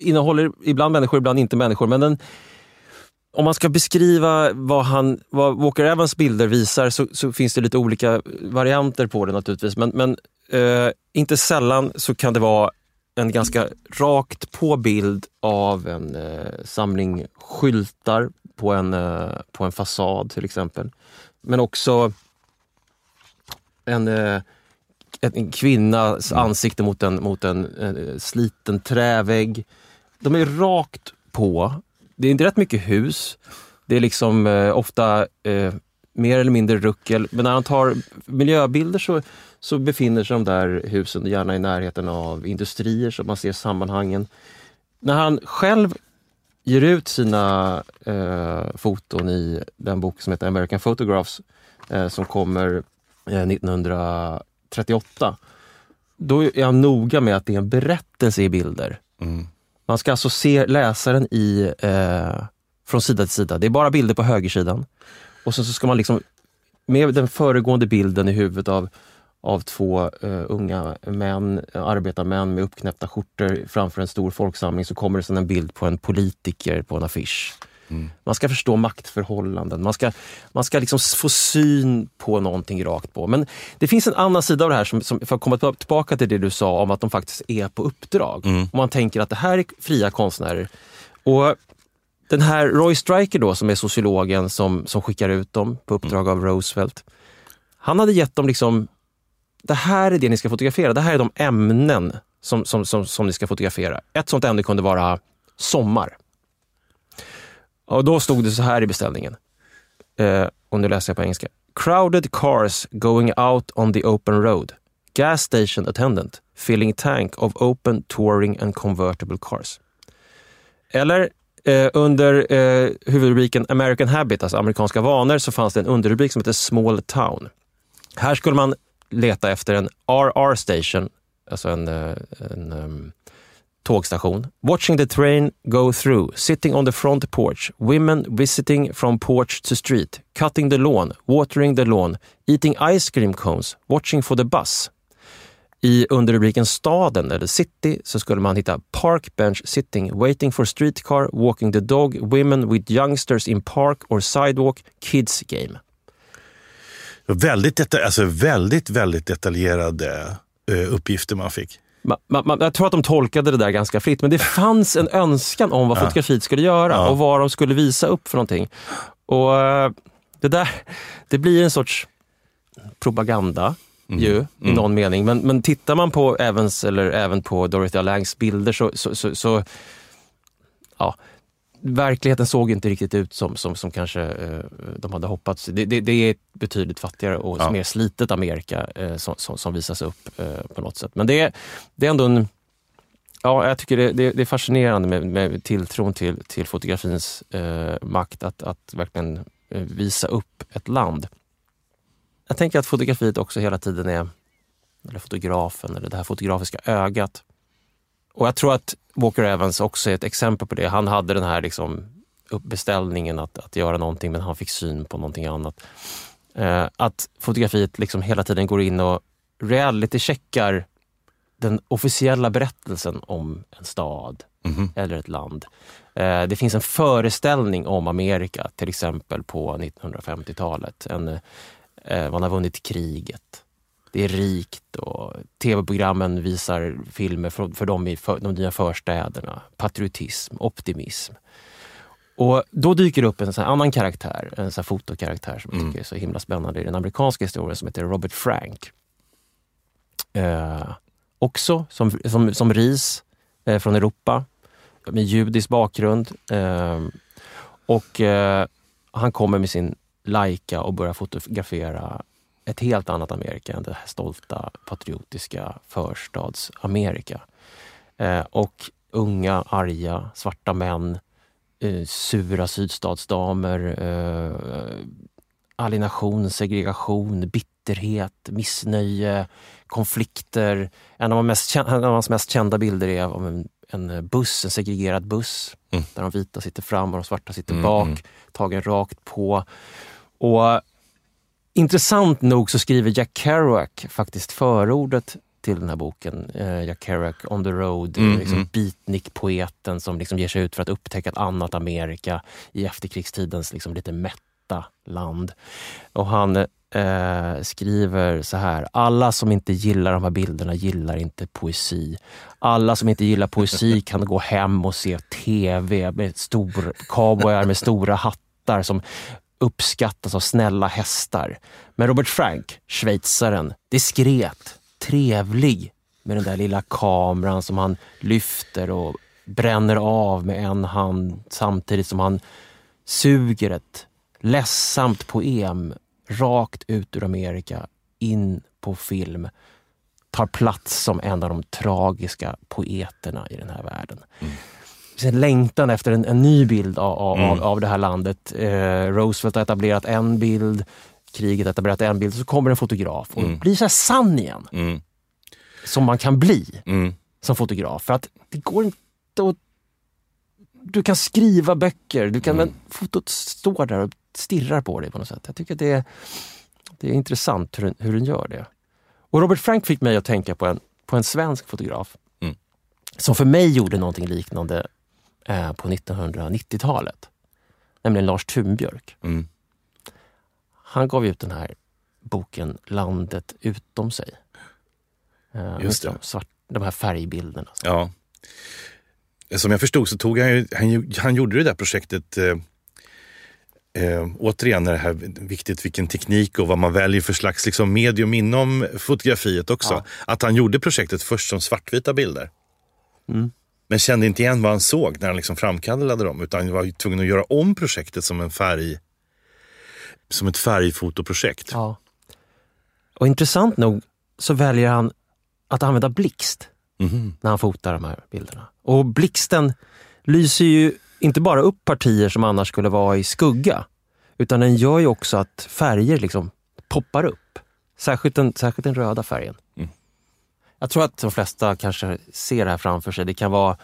innehåller ibland människor, ibland inte människor. Men den, om man ska beskriva vad, han, vad Walker Evans bilder visar så, så finns det lite olika varianter på det naturligtvis. Men, men eh, inte sällan så kan det vara en ganska rakt på bild av en eh, samling skyltar på en, eh, på en fasad till exempel. Men också en, eh, en kvinnas ansikte mot en, mot en, en sliten trävägg de är rakt på. Det är inte rätt mycket hus. Det är liksom eh, ofta eh, mer eller mindre ruckel. Men när han tar miljöbilder så, så befinner sig de där husen gärna i närheten av industrier så man ser sammanhangen. När han själv ger ut sina eh, foton i den bok som heter American Photographs eh, som kommer eh, 1938. Då är han noga med att det är en berättelse i bilder. Mm. Man ska alltså se läsaren i, eh, från sida till sida. Det är bara bilder på högersidan. Och sen så ska man liksom, med den föregående bilden i huvudet av, av två eh, unga män, arbetarmän med uppknäppta skjortor framför en stor folksamling så kommer det sen en bild på en politiker på en affisch. Mm. Man ska förstå maktförhållanden, man ska, man ska liksom få syn på någonting rakt på. Men det finns en annan sida av det här, som, som, för att komma tillbaka till det du sa om att de faktiskt är på uppdrag. Mm. Och man tänker att det här är fria konstnärer. Och den här Roy Stryker då, som är sociologen som, som skickar ut dem på uppdrag mm. av Roosevelt. Han hade gett dem liksom, det här är det ni ska fotografera. Det här är de ämnen som, som, som, som ni ska fotografera. Ett sånt ämne kunde vara sommar. Och då stod det så här i beställningen. Eh, och nu läser jag på engelska. Crowded cars going out on the open road. Gas station attendant filling tank of open touring and convertible cars. Eller eh, under eh, huvudrubriken American Habit, alltså amerikanska vanor, så fanns det en underrubrik som heter Small Town. Här skulle man leta efter en RR station, alltså en, eh, en, en tågstation. Watching the train go through, sitting on the front porch, women visiting from porch to street, cutting the lawn, watering the lawn, eating ice cream cones, watching for the bus. I underrubriken staden eller city så skulle man hitta park bench sitting, waiting for streetcar, walking the dog, women with youngsters in park or sidewalk, kids game. Väldigt, deta alltså väldigt, väldigt detaljerade eh, uppgifter man fick. Man, man, jag tror att de tolkade det där ganska fritt, men det fanns en önskan om vad ja. fotografiet skulle göra ja. och vad de skulle visa upp för någonting. Och eh, det där, det blir en sorts propaganda mm. ju, i mm. någon mening. Men, men tittar man på Evans eller även på Dorothea Langs bilder så, så, så, så ja, verkligheten såg inte riktigt ut som, som, som kanske eh, de hade hoppats. Det, det, det, är ett betydligt fattigare och ja. mer slitet Amerika eh, som, som, som, visas upp eh, på något sätt. Men det är, det är ändå en... Ja, jag tycker det, det, det är fascinerande med, med tilltron till, till fotografins eh, makt att, att verkligen eh, visa upp ett land. Jag tänker att fotografiet också hela tiden är, eller fotografen, eller det här fotografiska ögat. Och jag tror att Walker Evans också är ett exempel på det. Han hade den här liksom beställningen att, att göra någonting men han fick syn på någonting annat. Eh, att fotografiet liksom hela tiden går in och reality-checkar den officiella berättelsen om en stad mm -hmm. eller ett land. Eh, det finns en föreställning om Amerika, till exempel på 1950-talet. eh, man har vunnit kriget det är rikt och tv-programmen visar filmer för, för dem i för, de nya förstäderna. Patriotism, optimism. Och då dyker det upp en sån annan karaktär, en sån fotokaraktär som jag mm. tycker är så himla spännande i den amerikanska historien som heter Robert Frank. Eh, också som, som, som RIS eh, från Europa med judisk bakgrund. Eh, och eh, han kommer med sin Leica och börjar fotografera ett helt annat Amerika än det här stolta, patriotiska förstads-Amerika. Eh, och unga, arga, svarta män, eh, sura sydstatsdamer, eh, alienation, segregation, bitterhet, missnöje, konflikter. En av, de mest, en av hans mest kända bilder är av en, en buss, en segregerad buss, mm. där de vita sitter fram och de svarta sitter mm, bak, mm. tagen rakt på. Och Intressant nog så skriver Jack Kerouac faktiskt förordet till den här boken. Eh, Jack Kerouac, On the Road, mm, liksom mm. beatnik-poeten som liksom ger sig ut för att upptäcka ett annat Amerika i efterkrigstidens liksom lite mätta land. Och han eh, skriver så här. Alla som inte gillar de här bilderna gillar inte poesi. Alla som inte gillar poesi kan gå hem och se TV med stor, cowboyar med stora hattar som uppskattas av snälla hästar. Men Robert Frank, schweizaren, diskret, trevlig med den där lilla kameran som han lyfter och bränner av med en hand samtidigt som han suger ett ledsamt poem rakt ut ur Amerika in på film tar plats som en av de tragiska poeterna i den här världen. Mm en längtan efter en, en ny bild av, av, mm. av det här landet. Eh, Roosevelt har etablerat en bild, kriget har etablerat en bild, så kommer en fotograf och mm. blir så här sann igen. Mm. Som man kan bli mm. som fotograf. För att det går inte att... Du kan skriva böcker, du kan, mm. men fotot står där och stirrar på dig på något sätt. Jag tycker det är, det är intressant hur, hur den gör det. Och Robert Frank fick mig att tänka på en, på en svensk fotograf mm. som för mig gjorde någonting liknande eh, på 1990-talet. Nämligen Lars Thunbjörk. Mm. Han gav ut den här boken Landet utom sig. Eh, Just det. De, svart, de här färgbilderna. Ja. Som jag förstod så tog han, han, han gjorde det där projektet eh, Eh, återigen är det här viktigt vilken teknik och vad man väljer för slags liksom, medium inom fotografiet också. Ja. Att han gjorde projektet först som svartvita bilder. Mm. Men kände inte igen vad han såg när han liksom framkallade dem utan var tvungen att göra om projektet som en färg som ett färgfotoprojekt. Ja. Och intressant nog så väljer han att använda blixt mm. när han fotar de här bilderna. Och blixten lyser ju inte bara upp partier som annars skulle vara i skugga, utan den gör ju också att färger liksom poppar upp. Särskilt den, särskilt den röda färgen. Mm. Jag tror att de flesta kanske ser det här framför sig. Det kan vara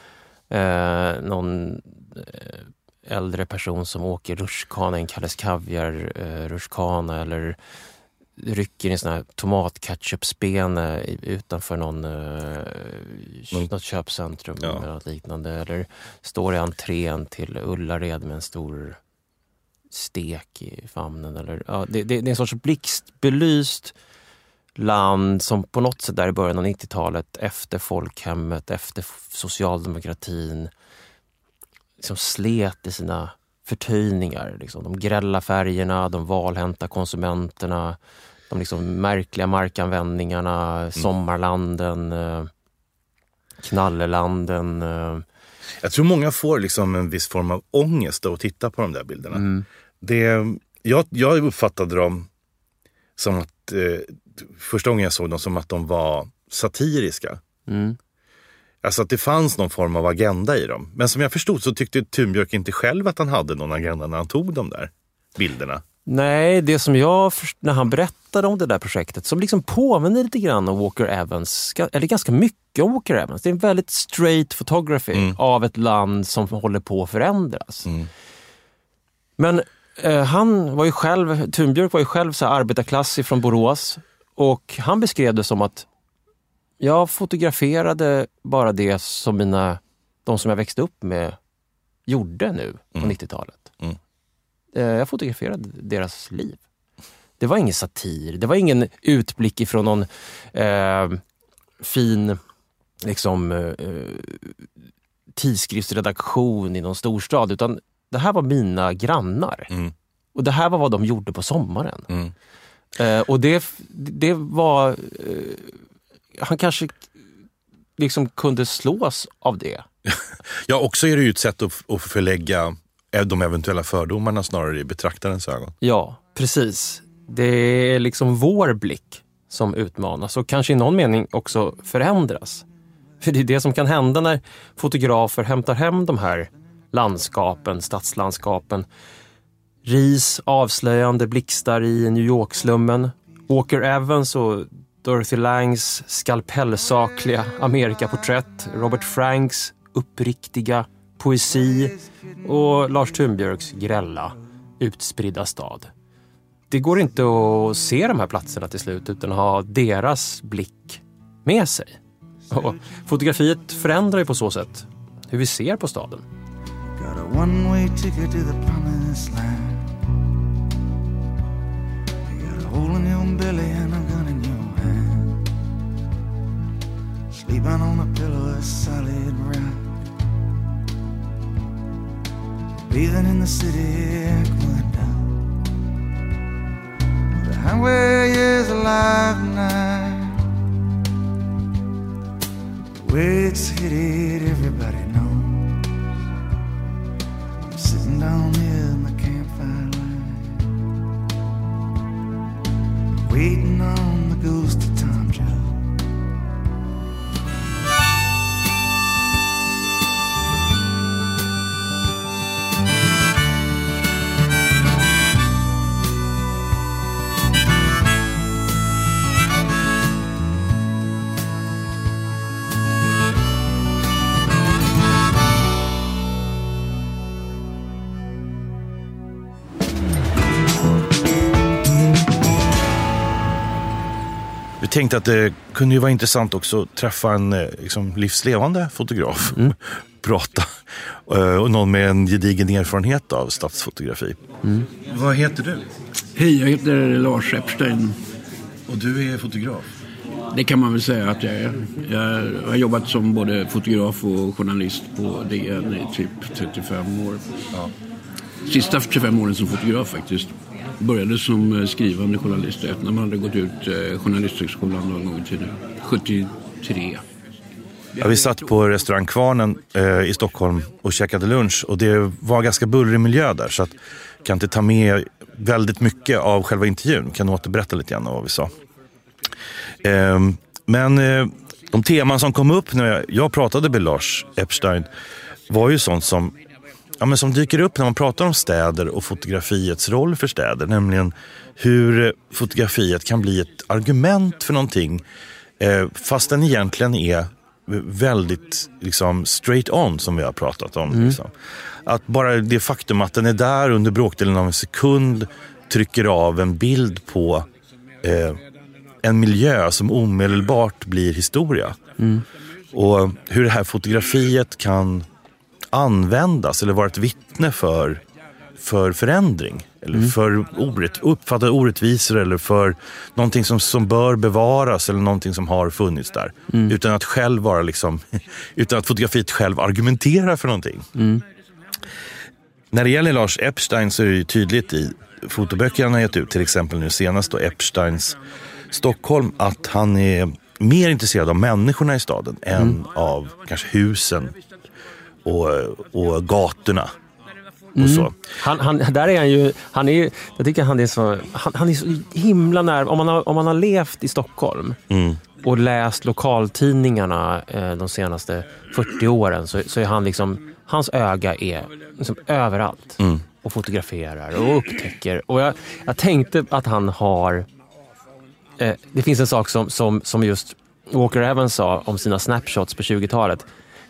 eh, någon eh, äldre person som åker rutschkana, en Kalles Kaviar eh, rutschkana eller rycker i en sån här tomatketchupspene utanför någon, eh, mm. något köpcentrum ja. eller något liknande. Eller står i entrén till Ullared med en stor stek i famnen. Eller, ja, det, det, det är en sorts blixtbelyst land som på något sätt där i början av 90-talet efter folkhemmet, efter socialdemokratin liksom slet i sina förtöjningar. Liksom. De grälla färgerna, de valhänta konsumenterna, de liksom märkliga markanvändningarna, mm. sommarlanden, eh, knallelanden. Eh, Jag tror många får liksom en viss form av ångest av att titta på de där bilderna. Det, jag, jag uppfattade dem som att, eh, första gången jag såg dem, som att de var satiriska. Mm. Alltså att det fanns någon form av agenda i dem. Men som jag förstod så tyckte Thunbjörk inte själv att han hade någon agenda när han tog de där bilderna. Nej, det som jag, när han berättade om det där projektet, som liksom påminner lite grann om Walker Evans, eller ganska mycket om Walker Evans. Det är en väldigt straight photography av ett land som håller på att förändras. Men eh, han var ju själv, Thunbjörk var ju själv så här arbetarklass från Borås och han beskrev det som att jag fotograferade bara det som mina, de som jag växte upp med gjorde nu på 90-talet. Mm. Eh, Jag fotograferade deras liv. Det var ingen satir, det var ingen utblick ifrån någon eh, fin liksom, eh, tidskriftsredaktion i någon storstad, utan det här var mina grannar. Mm. Och det här var vad de gjorde på sommaren. Eh, och det, det var... Eh, han kanske liksom kunde slås av det. Ja, också är det ju ett sätt att, att förlägga eh, de eventuella fördomarna snarare i betraktarens ögon. Ja, precis. Det är liksom vår blick som utmanas och kanske i någon mening också förändras. För det är det som kan hända när fotografer hämtar hem de här landskapen, stadslandskapen. Ris, avslöjande blixtar i New York-slummen. Walker Evans och Dorothy Langs skalpellsakliga Amerikaporträtt. Robert Franks uppriktiga poesi och Lars Thunbjörks grälla, utspridda stad. Det går inte att se de här platserna till slut utan att ha deras blick med sig. Och fotografiet förändrar ju på så sätt hur vi ser på staden. Got a one way ticket to the promised land. In your belly and a gun in your hand. Sleeping on a pillow of solid rock. Breathing in the city aqueduct. The highway is alive tonight. The way it's headed, everybody knows. I'm sitting down here waiting on the ghost tänkte att det kunde ju vara intressant också att träffa en eh, liksom, livslevande fotograf. Prata. Eh, Och någon med en gedigen erfarenhet av stadsfotografi. Vad heter du? Hej, jag heter Lars Epstein. Och du är fotograf? Det kan man väl säga att jag är. Jag har jobbat som både fotograf och journalist på DN i typ 35 år. Sista 25 åren som fotograf faktiskt. Började som eh, skrivande journalist efter när man hade gått ut eh, Journalisthögskolan någon gång i tiden. 73. Ja, vi satt på restaurang Kvarnen eh, i Stockholm och käkade lunch och det var ganska bullrig miljö där så att jag kan inte ta med väldigt mycket av själva intervjun. Kan återberätta lite grann av vad vi sa. Eh, men eh, de teman som kom upp när jag, jag pratade med Lars Epstein var ju sånt som, ja, men som dyker upp när man pratar om städer och fotografiets roll för städer. Nämligen hur eh, fotografiet kan bli ett argument för någonting eh, fast den egentligen är väldigt liksom, straight on som vi har pratat om. Liksom. Att bara det faktum att den är där under bråkdelen av en sekund trycker av en bild på eh, en miljö som omedelbart blir historia. Och hur det här fotografiet kan användas eller vara ett vittne för, för förändring. Eller för orätt, uppfattade orättvisor eller för någonting som, som bör bevaras eller någonting som har funnits där. Utan att själv vara liksom, utan att fotografiet själv argumenterar för någonting. När det gäller Lars Epstein så är det ju tydligt i fotoböcker han har gett ut, till exempel nu senast då Epsteins Stockholm, att han är mer intresserad av människorna i staden än av kanske husen och, och gatorna. Och så. Han, han, där är han ju, han är, jag tycker han är så, han, han är så himla nära. Om man har, om man har levt i Stockholm och läst lokaltidningarna eh, de senaste 40 åren så, så är han liksom, hans öga är liksom överallt och fotograferar och upptäcker. Och jag, jag tänkte att han har, eh, det finns en sak som, som, som just Walker Evans sa om sina snapshots på 20-talet.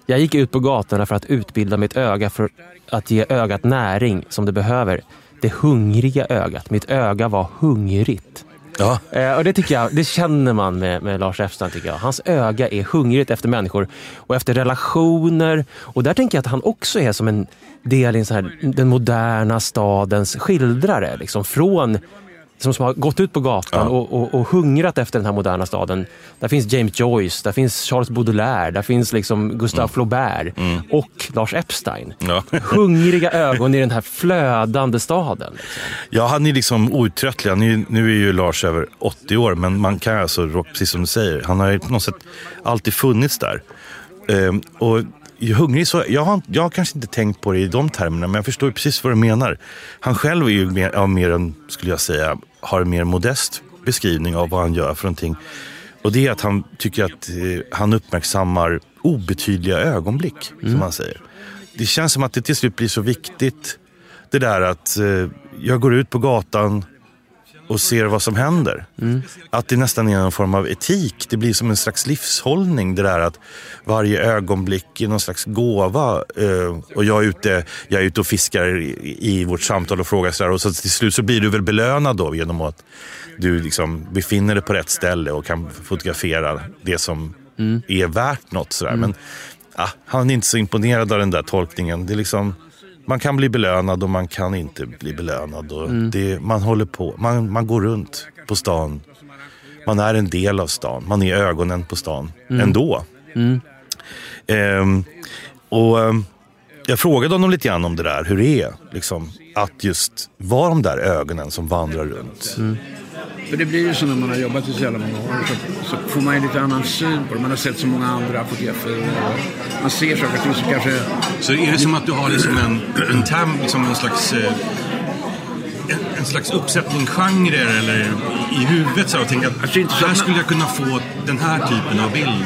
Jag gick ut på gatorna för att utbilda mitt öga för att ge ögat näring som det behöver. Det hungriga ögat. Mitt öga var hungrigt. Ja. Eh, och det tycker jag, det känner man med, med Lars Epstein tycker jag. Hans öga är hungrigt efter människor och efter relationer. Och där tänker jag att han också är som en del i en så här, den moderna stadens skildrare. Liksom, från som, som har gått ut på gatan och, och, och hungrat efter den här moderna staden. Där finns James Joyce, där finns Charles Baudelaire, där finns liksom Gustave Flaubert och Lars Epstein. Ja. Hungriga ögon i den här flödande staden. Liksom. Ja, han är liksom outtröttlig. Är, nu är ju Lars över 80 år, men man kan alltså, precis som du säger, han har ju på något sätt alltid funnits där. Ehm, och hungrig så, jag har, jag har kanske inte tänkt på det i de termerna, men jag förstår ju precis vad du menar. Han själv är ju mer, ja, mer en, skulle jag säga, har en mer modest beskrivning av vad han gör för någonting. Och det är att han tycker att eh, han uppmärksammar obetydliga ögonblick, som han säger. Det känns som att det till slut blir så viktigt det där att eh, jag går ut på gatan och ser vad som händer. Att det nästan är någon form av etik. Det blir som en slags livshållning. Det där att varje ögonblick är någon slags gåva. Eh, och jag är, ute, jag är ute och fiskar i, vårt samtal och frågar sådär. Och så till slut så blir du väl belönad då genom att du liksom befinner dig på rätt ställe och kan fotografera det som är värt något. Sådär. Men ah, han är inte så imponerad av den där tolkningen. Det är liksom... Man kan bli belönad och man kan inte bli belönad. Och det, man håller på, man, man går runt på stan. Man är en del av stan. Man är ögonen på stan ändå. Ehm, och ehm, jag frågade honom lite grann om det där, hur det är liksom, att just vara de där ögonen som vandrar runt. För det blir ju så när man har jobbat i så jävla många år. Så, så får man ju lite annan syn på det. Man har sett så många andra fotografer. Man ser saker och ting som kanske... Så är det som att du har liksom en, en term, liksom en slags eh, en, en slags uppsättning genrer eller i huvudet så och tänker att Alltså, inte så här skulle jag kunna få den här typen av bild.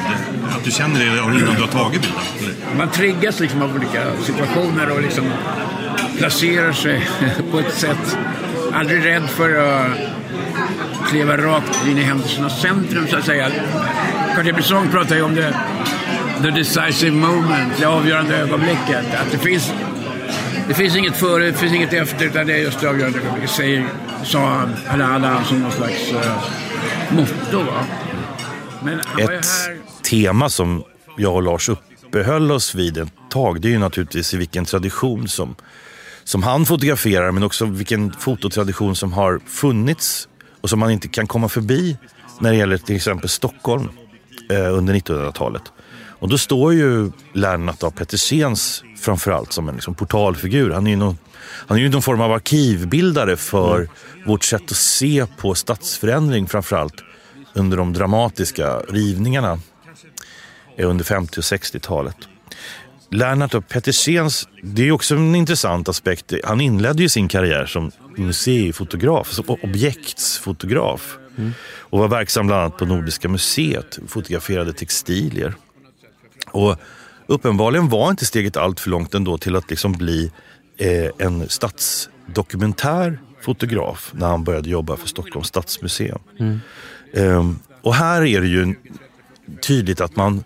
Att du känner det innan du har tagit bilden. Eller? Man triggas liksom av olika situationer och liksom placerar sig på ett sätt. Aldrig rädd för att kliva rakt in i händelsernas centrum så att säga. Cartier-Bresson pratar ju om det the decisive moment, det avgörande ögonblicket. Att det finns, det finns inget före, det finns inget efter, utan det är just det avgörande ögonblicket, säger, sa han, eller hade han som någon slags uh, motto. Va? Ett tema som jag och Lars uppehöll oss vid ett tag, det är ju naturligtvis i vilken tradition som, som han fotograferar, men också vilken fototradition som har funnits och som man inte kan komma förbi när det gäller till exempel Stockholm eh, under 1900-talet. Och då står ju Lennart av Petersens framförallt som en liksom, portalfigur. Han är ju någon, han är ju någon form av arkivbildare för vårt sätt att se på stadsförändring framförallt under de dramatiska rivningarna eh, under 50 och 60-talet. Lennart av Petersens, det är också en intressant aspekt. Han inledde ju sin karriär som museifotograf, som objektsfotograf. Och var verksam bland annat på Nordiska museet, fotograferade textilier. Och uppenbarligen var inte steget allt för långt ändå till att liksom bli eh, en stadsdokumentär fotograf när han började jobba för Stockholms stadsmuseum. Ehm, och här är det ju tydligt att man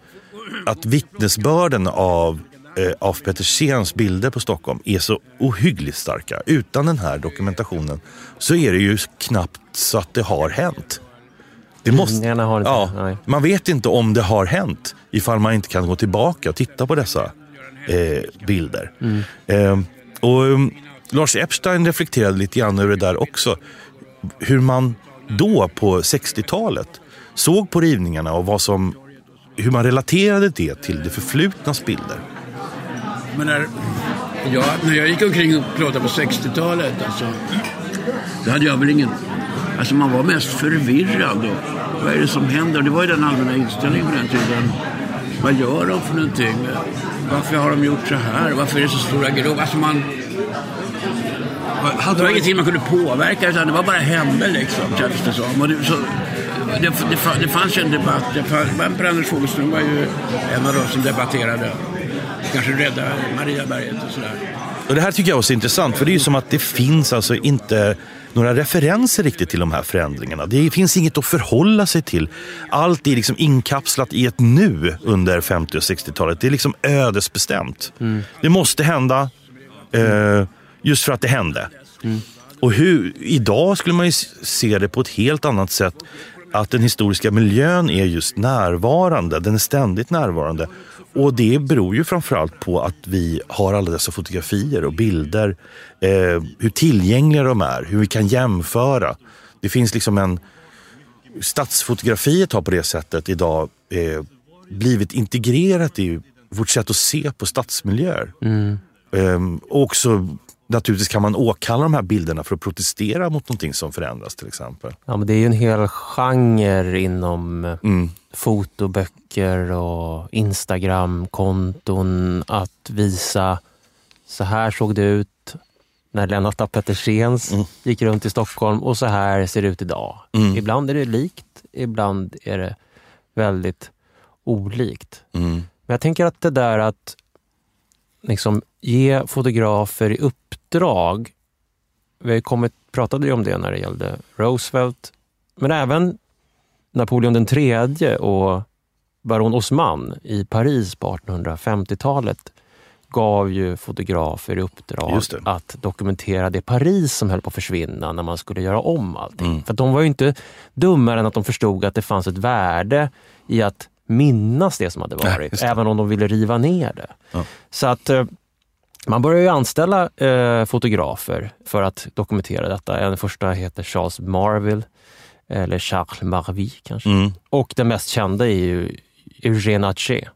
att vittnesbörden av eh, af Petersens bilder på Stockholm är så ohyggligt starka. Utan den här dokumentationen så är det ju knappt så att det har hänt. Det måste, har inte- ja, man vet inte om det har hänt ifall man inte kan gå tillbaka och titta på dessa eh, bilder. Eh, och um, Lars Epstein reflekterade lite grann över det där också. Hur man då på 60-talet såg på rivningarna och vad som, hur man relaterade det till det förflutnas bilder. Men när jag, när jag gick omkring och plåtade på 60-talet, alltså, då hade jag väl ingen... Alltså man var mest förvirrad. Och, vad är det som händer? Det var ju den allmänna inställningen på den tiden. Vad gör de för någonting? varför har de gjort så här? Varför är det så stora grov? Alltså man... Det var ingenting man kunde påverka utan det var bara hände liksom, kändes det som. Och det, så, det, det, det fanns ju en debatt. Det fanns, Per-Anders Fogelström var ju en av de som debatterade. Kanske rädda Mariaberget och sådär. Och det här tycker jag också är intressant, för det är ju som att det finns alltså inte några referenser riktigt till de här förändringarna. Det finns inget att förhålla sig till. Allt är liksom inkapslat i ett nu under 50 och 60-talet. Det är liksom ödesbestämt. Det måste hända eh, just för att det hände. Och hur, idag skulle man ju se det på ett helt annat sätt. Att den historiska miljön är just närvarande. Den är ständigt närvarande. Och det beror ju framförallt på att vi har alla dessa fotografier och bilder. Eh, hur tillgängliga de är, hur vi kan jämföra. Det finns liksom en... Stadsfotografiet har på det sättet idag eh, blivit integrerat i vårt sätt att se på stadsmiljöer. Ehm, och också naturligtvis kan man åkalla de här bilderna för att protestera mot någonting som förändras till exempel. Ja, men det är ju en hel genre inom eh, Mm. Fotoböcker och Instagramkonton att visa så här såg det ut när Lennart af Petersens Mm. gick runt i Stockholm och så här ser det ut idag. Mm. Ibland är det likt, ibland är det väldigt olikt. Mm. Men jag tänker att det där att liksom ge fotografer i uppdrag. Vi har kommit, pratade ju om det när det gällde Roosevelt, men även Napoleon den tredje och baron Osman i Paris på 1850-talet gav ju fotografer i uppdrag att dokumentera det Paris som höll på att försvinna när man skulle göra om allting. Mm. För de var ju inte dummare än att de förstod att det fanns ett värde i att minnas det som hade varit, det. även om de ville riva ner det. Ja. Så att eh, man börjar ju anställa eh, fotografer för att dokumentera detta. En första heter Charles Marville, eller Charles Marville kanske. Mm. Och den mest kända är ju Eugène Atché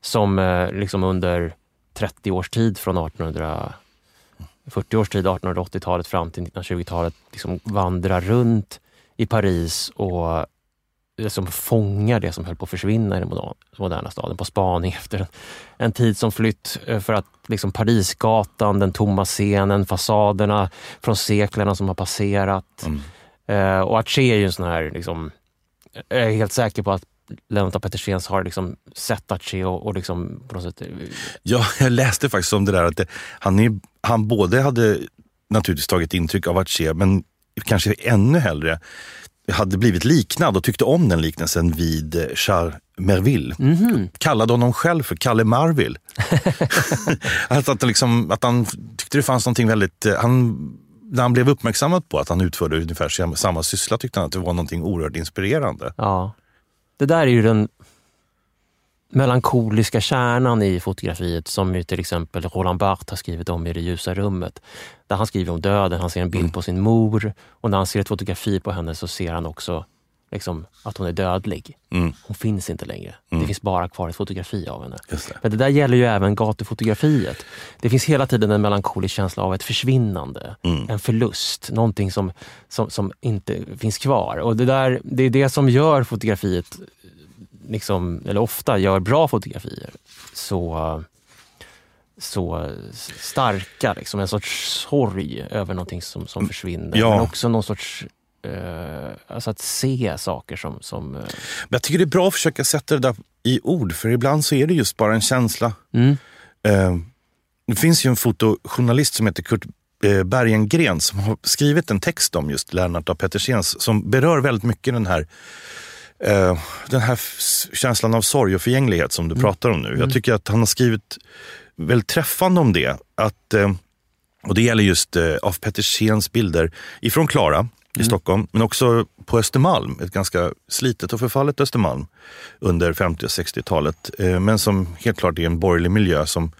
som eh, liksom under 30 års tid från 1840 års tid, 1880-talet fram till 1920-talet liksom vandrar runt i Paris och liksom fångar det som höll på att försvinna i den moderna, moderna staden på spaning efter en, en tid som flytt eh, för att liksom Parisgatan, den tomma scenen, fasaderna från seklerna som har passerat. Mm. Eh, och Atché är ju en sån här, liksom, jag är helt säker på att Lennart Petersens har liksom sett Atché och, och liksom på något sätt... eh, Ja, jag läste faktiskt om det där att det, han, är, han både hade naturligtvis tagit intryck av Atché men kanske ännu hellre hade blivit liknad och tyckte om den liknelsen vid eh, Charles Merville. Mhm. Kallade honom själv för Kalle Marville. alltså att, liksom, att han tyckte det fanns någonting väldigt... eh, Han, när han blev uppmärksammad på att han utförde ungefär samma- syssla tyckte han att det var någonting oerhört inspirerande. Ja. Det där är ju den melankoliska kärnan i fotografiet som ju till exempel Roland Barthes har skrivit om i Det ljusa rummet. Där han skriver om döden, han ser en bild Mm. på sin mor och när han ser ett fotografi på henne så ser han också liksom, att hon är dödlig. Mm. Hon finns inte längre. Det Mm. finns bara kvar ett fotografi av henne. Just det. Men det där gäller ju även gatufotografiet. Det finns hela tiden en melankolisk känsla av ett försvinnande, Mm. en förlust, någonting som, som, som inte finns kvar. Och det, där, det är det som gör fotografiet, liksom, eller ofta gör bra fotografier, så, så starka. Liksom. En sorts sorg över någonting som, som försvinner. ja. Men också någon sorts alltså att se saker som... som eh, Men jag tycker det är bra att försöka sätta det där i ord, för ibland så är det just bara en känsla. mm, Eh, det finns ju en fotojournalist som heter Kurt eh, Bergengren som har skrivit en text om just Lennart av Petersens som berör väldigt mycket den här, eh, den här känslan av sorg och förgänglighet som du pratar om nu. Jag tycker att han har skrivit väldigt träffande om det. Att, eh, och det gäller just eh, af Petersens bilder ifrån Klara i Stockholm, men också på Östermalm, ett ganska slitet och förfallet Östermalm under 50 och 60-talet. Eh, men som helt klart är en borgerlig miljö som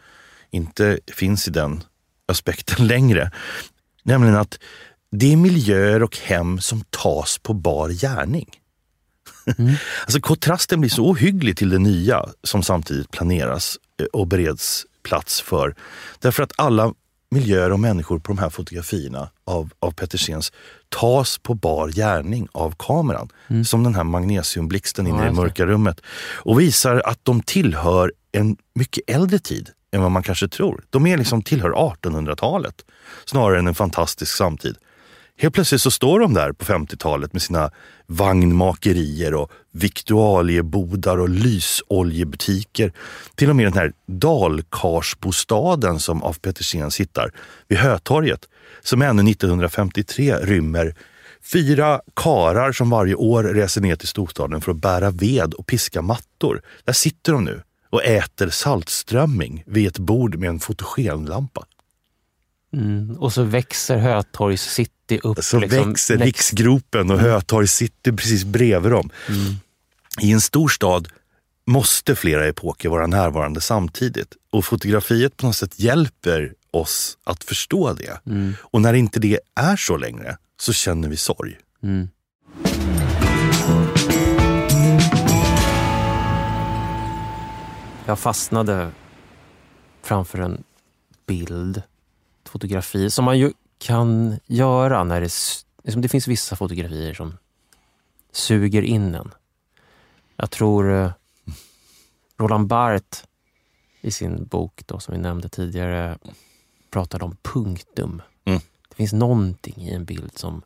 inte finns i den aspekten längre. Nämligen att det är miljöer och hem som tas på bar gärning. alltså kontrasten blir så ohygglig till det nya som samtidigt planeras eh, och bereds plats för. Därför att alla miljöer och människor på de här fotografierna av, av Petersens tas på bar gärning av kameran. Som den här magnesiumblixten inne Ja, i det. mörka rummet. Och visar att de tillhör en mycket äldre tid än vad man kanske tror. De är liksom tillhör 1800-talet snarare än en fantastisk samtid. Helt plötsligt så står de där på 50-talet med sina vagnmakerier och viktualiebodar och lysoljebutiker. Till och med den här dalkarsbostaden som af Petersens hittar vid Hötorget som ännu 1953 rymmer fyra karar som varje år reser ner till storstaden för att bära ved och piska mattor. Där sitter de nu och äter saltströmming vid ett bord med en fotogenlampa. Mm. Och så växer Hötorgs city upp. Så liksom, växer next- Riksgropen och Hötorg City precis bredvid dem. I en stor stad måste flera epoker vara närvarande samtidigt. Och fotografiet på något sätt hjälper oss att förstå det. Och när inte det är så längre så känner vi sorg. Mm. Jag fastnade framför en bild, fotografi, som man ju kan göra när det... Liksom det finns vissa fotografier som suger in en. Jag tror eh, Roland Barth i sin bok då, som vi nämnde tidigare pratade om punktum. Mm. Det finns någonting i en bild som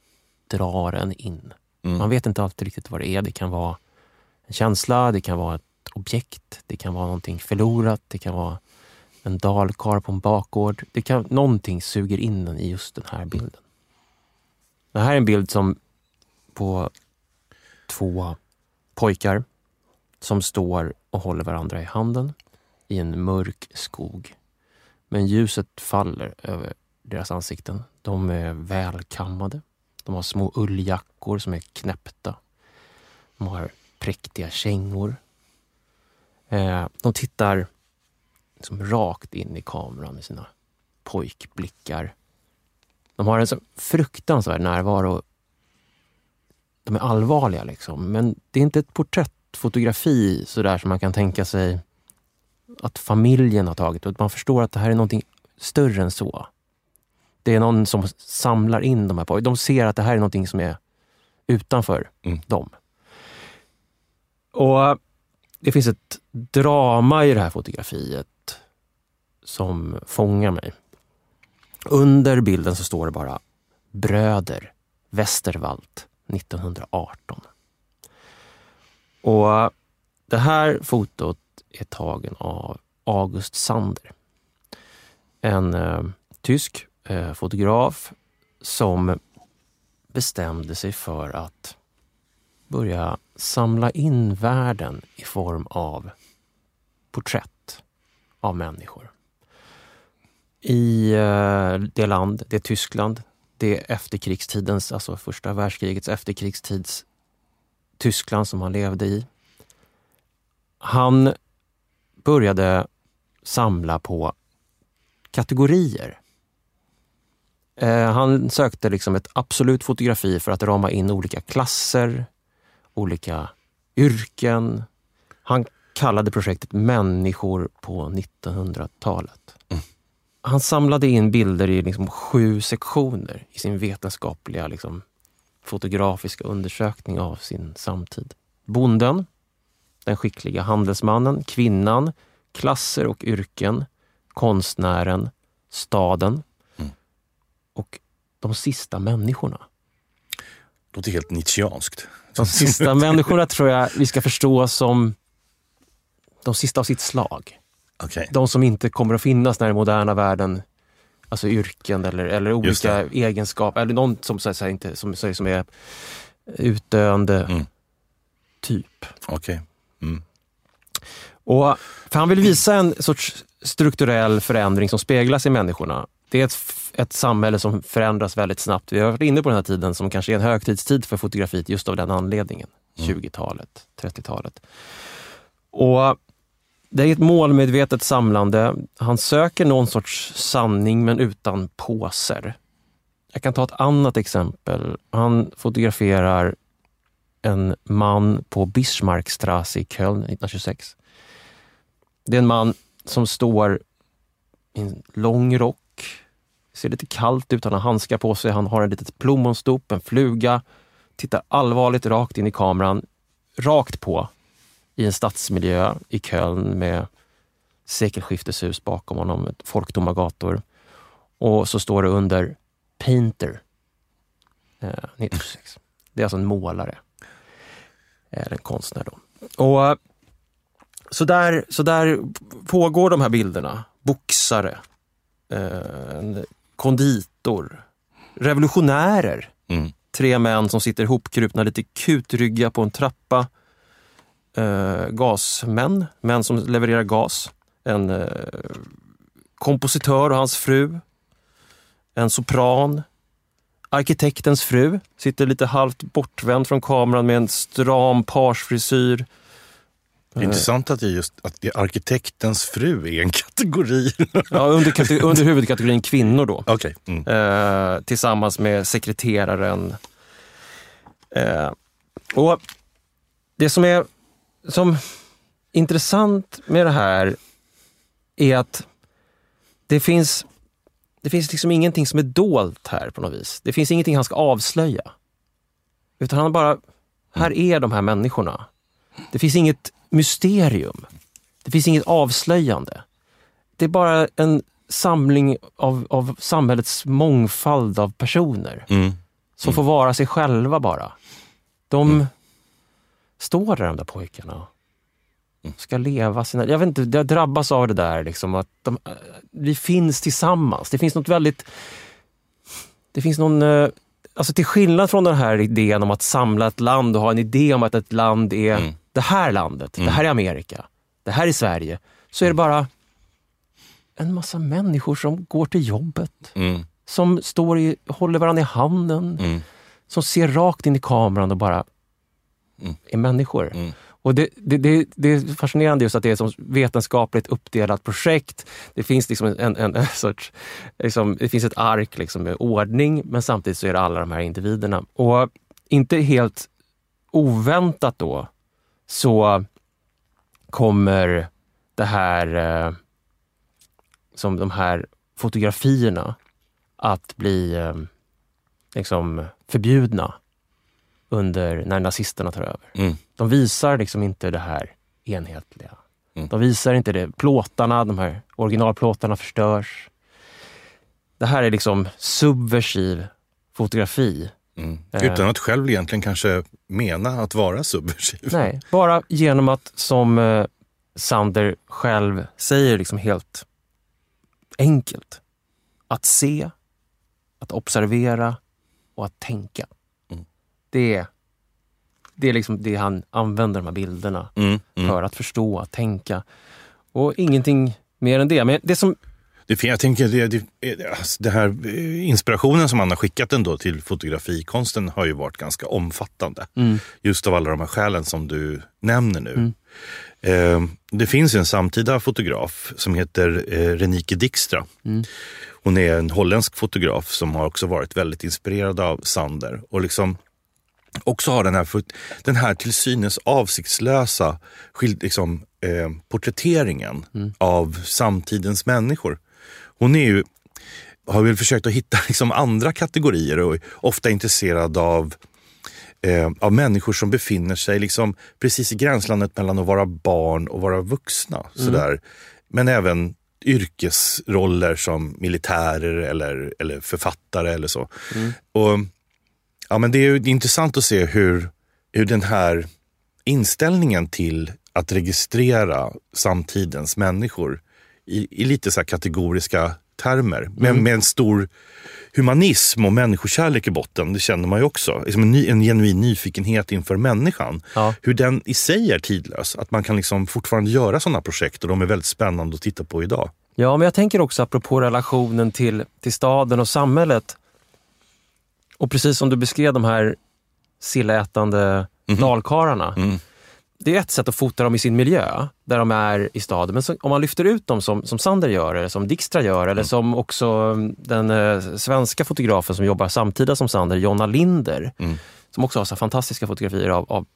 drar en in. Mm. Man vet inte alltid riktigt vad det är. Det kan vara en känsla, det kan vara ett objekt, det kan vara någonting förlorat, det kan vara en dalkar på en bakgård. Det kan, någonting suger in en i just den här bilden. Det här är en bild som på två pojkar som står och håller varandra i handen i en mörk skog. Men ljuset faller över deras ansikten. De är välkammade. De har små ulljackor som är knäppta. De har präktiga kängor. Eh, de tittar liksom rakt in i kameran med sina pojkblickar. De har en så fruktansvärd närvaro. De är allvarliga liksom, men det är inte ett porträttfotografi sådär som man kan tänka sig att familjen har tagit. Man förstår att det här är någonting större än så. Det är någon som samlar in de här pojkarna. De ser att det här är någonting som är utanför Mm. dem. Och det finns ett drama i det här fotografiet som fångar mig. Under bilden så står det bara Bröder Westerwald 1918. Och det här fotot är tagen av August Sander. En eh, tysk eh, fotograf som bestämde sig för att börja samla in världen i form av porträtt av människor. I eh, det land, det Tyskland, det efterkrigstidens, alltså första världskrigets efterkrigstids Tyskland som han levde i. Han började samla på kategorier. Eh, han sökte liksom ett absolut fotografi för att rama in olika klasser, olika yrken. Han kallade projektet Människor på 1900-talet. Han samlade in bilder i liksom sju sektioner i sin vetenskapliga liksom, fotografiska undersökning av sin samtid. Bonden, den skickliga handelsmannen, kvinnan, klasser och yrken, konstnären, staden Mm. och de sista människorna. Det låter helt nietzscheanskt. De sista människorna tror jag vi ska förstå som de sista av sitt slag. Okej. De som inte kommer att finnas när den moderna världen, alltså yrken eller, eller olika egenskaper, eller någon som, så säga, inte, som, som är utdöende Mm. typ. Okej. Mm. Och, för han vill visa en sorts strukturell förändring som speglas i människorna. Det är ett, ett samhälle som förändras väldigt snabbt. Vi har varit inne på den här tiden som kanske är en högtidstid för fotografiet just av den anledningen. 20-talet, 30-talet. Och det är ett målmedvetet samlande. Han söker någon sorts sanning men utan påser. Jag kan ta ett annat exempel. Han fotograferar en man på Bismarckstrasse i Köln 1926. Det är en man som står i en lång rock, ser lite kallt ut, han har handskar på sig, han har en litet plommonstop, en fluga, tittar allvarligt rakt in i kameran, rakt på i en stadsmiljö i Köln med sekelskifteshus bakom honom, folktomma gator. Och så står det under Painter eh, 1926. Det är alltså en målare. Eller en konstnär då. Och eh, så där, så där pågår de här bilderna. Boxare, eh, konditor, revolutionärer. Mm. Tre män som sitter ihopkrupna lite kutrygga på en trappa. Eh, gasmän, män som levererar gas. En eh, kompositör och hans fru. En sopran. Arkitektens fru sitter lite halvt bortvänd från kameran med en stram parsfrisyr. Det är intressant att, det just, att det arkitektens fru är en kategori. Ja, under, kate- under huvudkategorin kvinnor då. Okej. Mm. eh, tillsammans med sekreteraren. Eh, och Det som är som intressant med det här är att det finns, det finns liksom ingenting som är dolt här på något vis. Det finns ingenting han ska avslöja. Utan han bara, här är de här människorna. Det finns inget mysterium. Det finns inget avslöjande. Det är bara en samling av, av samhällets mångfald av personer Mm. som får vara sig själva bara. De står där, de där pojkarna. Ska leva sina... Jag vet inte, jag drabbas av det där liksom att de, eh, vi finns tillsammans. Det finns något väldigt... Det finns någon... eh, Alltså till skillnad från den här idén om att samla ett land och ha en idé om att ett land är Mm. det här landet, det här är Amerika, det här är Sverige. Så är det bara en massa människor som går till jobbet Mm. som står i, håller varandra i handen, Mm. som ser rakt in i kameran och bara Mm. är människor. Mm. Och det, det, det, det är fascinerande just att det är ett sånt vetenskapligt uppdelat projekt. Det finns liksom en, en, en sorts, liksom, det finns ett ark liksom med ordning, men samtidigt så är det alla de här individerna. Och inte helt oväntat då så kommer det här eh, som de här fotografierna att bli eh, liksom förbjudna under när nazisterna tar över. Mm. De visar liksom inte det här enhetliga. Mm. De visar inte det. Plåtarna, de här originalplåtarna förstörs. Det här är liksom subversiv fotografi. Mm. Eh. Utan att själv egentligen kanske mena att vara subversiv. Nej, bara genom att, som eh, Sander själv säger, liksom helt enkelt. Att se, att observera och att tänka. Mm. Det, är, det är liksom det han använder de här bilderna Mm. Mm. för att förstå, att tänka. Och ingenting mer än det. Men det som Det, jag tänker, det, det, alltså, det här eh, inspirationen som han har skickat ändå till fotografikonsten har ju varit ganska omfattande. Just av alla de här skälen som du nämner nu. Eh, det finns en samtida fotograf som heter eh, Renike Dijkstra. Hon är en holländsk fotograf som har också varit väldigt inspirerad av Sander. Och liksom också har den här, den här till synes avsiktslösa skild, liksom, eh, porträtteringen av samtidens människor. Hon är ju, har väl försökt att hitta liksom andra kategorier och är ofta intresserad av, eh, av människor som befinner sig liksom precis i gränslandet mellan att vara barn och vara vuxna. Sådär. Men även yrkesroller som militärer eller, eller författare eller så. Och Ja, men det är intressant att se hur, hur den här inställningen till att registrera samtidens människor i, i lite så kategoriska termer, men med en stor humanism och människokärlek i botten, det känner man ju också. Liksom en, ny, en genuin nyfikenhet inför människan. Ja. Hur den i sig är tidlös. Att man kan liksom fortfarande göra sådana projekt och de är väldigt spännande att titta på idag. Ja, men jag tänker också apropå relationen till, till staden och samhället. Och precis som du beskrev de här sillätande dalkarlarna. Det är ett sätt att fota dem i sin miljö, där de är i staden. Men så, om man lyfter ut dem som, som Sander gör, eller som Dijkstra gör, eller som också mm, den eh, svenska fotografen som jobbar samtida som Sander, Jonna Linder, som också har så fantastiska fotografier av, av...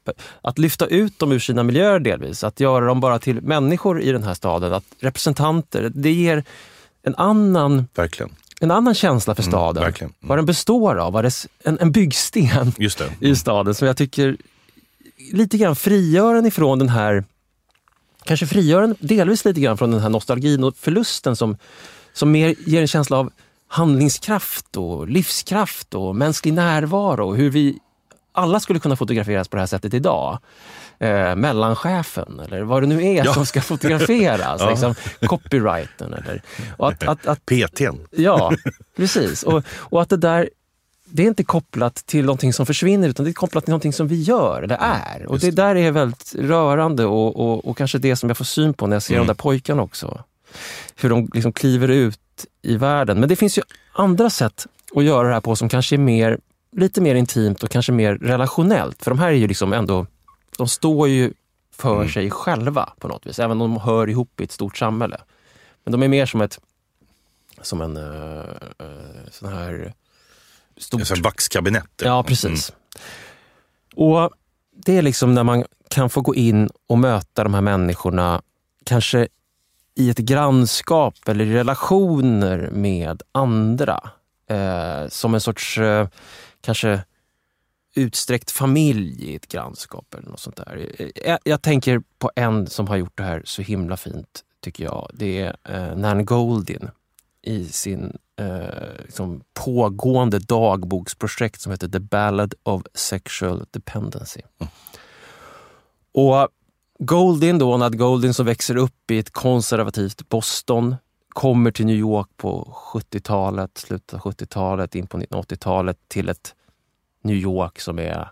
Att lyfta ut dem ur sina miljöer delvis, att göra dem bara till människor i den här staden, att representanter, det ger en annan Verkligen. En annan känsla för staden. verkligen. Mm. Vad den består av, vad det, s- en, en byggsten i staden som jag tycker lite grann frigör en ifrån den här, kanske frigör en delvis lite grann från den här nostalgin och förlusten som, som mer ger en känsla av handlingskraft och livskraft och mänsklig närvaro. Hur vi alla skulle kunna fotograferas på det här sättet idag. Eh, mellanchefen eller vad det nu är Ja. som ska fotograferas. Ja. liksom, copyrighten. Eller, och att, att, att, PTn. Ja, precis. Och, och att det där, det är inte kopplat till någonting som försvinner utan det är kopplat till någonting som vi gör, eller är. Och det där är väldigt rörande och, och, och kanske det som jag får syn på när jag ser Mm. de där pojkarna också. Hur de liksom kliver ut i världen. Men det finns ju andra sätt att göra det här på som kanske är mer, lite mer intimt och kanske mer relationellt. För de här är ju liksom ändå, de står ju för Mm. sig själva på något vis, även om de hör ihop i ett stort samhälle. Men de är mer som ett som en uh, sån här stort... Alltså vaxkabinett. Ja, precis. Och det är liksom när man kan få gå in och möta de här människorna, kanske i ett grannskap eller i relationer med andra. Eh, som en sorts, eh, kanske utsträckt familj i ett grannskap eller något sånt där. Jag, jag tänker på en som har gjort det här så himla fint, tycker jag. Det är eh, Nan Goldin i sin eh, liksom pågående dagboksprojekt som heter The Ballad of Sexual Dependency. Och Goldin, då, Nad Goldin som växer upp i ett konservativt Boston, kommer till New York på 70-talet, slutet av 70-talet, in på 1980-talet till ett New York som är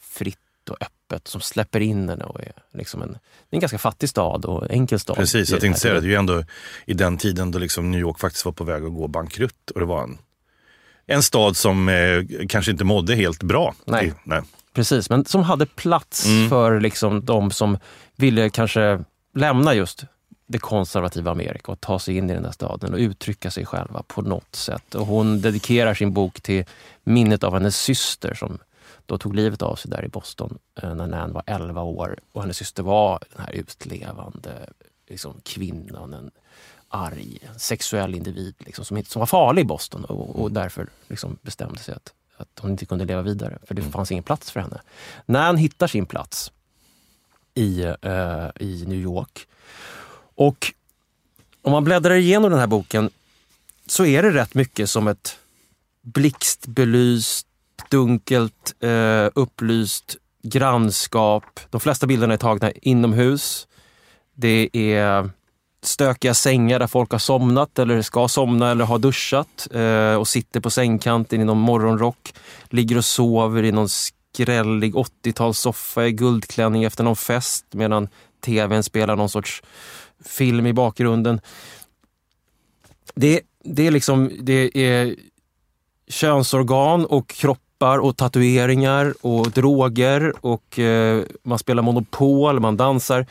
fritt och öppet, som släpper in henne och är liksom en, en ganska fattig stad och enkel stad. Precis, jag tänkte säga det. Det är ju ändå i den tiden då liksom New York faktiskt var på väg att gå bankrutt. Och det var en, en stad som eh, kanske inte mådde helt bra. Nej. I, nej. Precis, men som hade plats Mm. för liksom de som ville kanske lämna just det konservativa Amerika och ta sig in i den där staden och uttrycka sig själva på något sätt. Och hon dedikerar sin bok till minnet av hennes syster som då tog livet av sig där i Boston eh, när Nan var 11 år. Och hennes syster var den här utlevande liksom, kvinnan, en arg, en sexuell individ liksom, som, som var farlig i Boston och, och därför liksom, bestämde sig att, att hon inte kunde leva vidare för det fanns ingen plats för henne. Nan hittar sin plats i, eh, i New York. Och om man bläddrar igenom den här boken så är det rätt mycket som ett blixtbelyst, dunkelt, eh, upplyst grannskap. De flesta bilderna är tagna inomhus. Det är stökiga sängar där folk har somnat eller ska somna eller har duschat eh, och sitter på sängkanten i någon morgonrock, ligger och sover i någon skrällig 80-talssoffa i guldklänning efter någon fest medan tvn spelar någon sorts film i bakgrunden. Det, det är liksom, det är könsorgan och kroppar och tatueringar och droger och eh, man spelar Monopol, man dansar.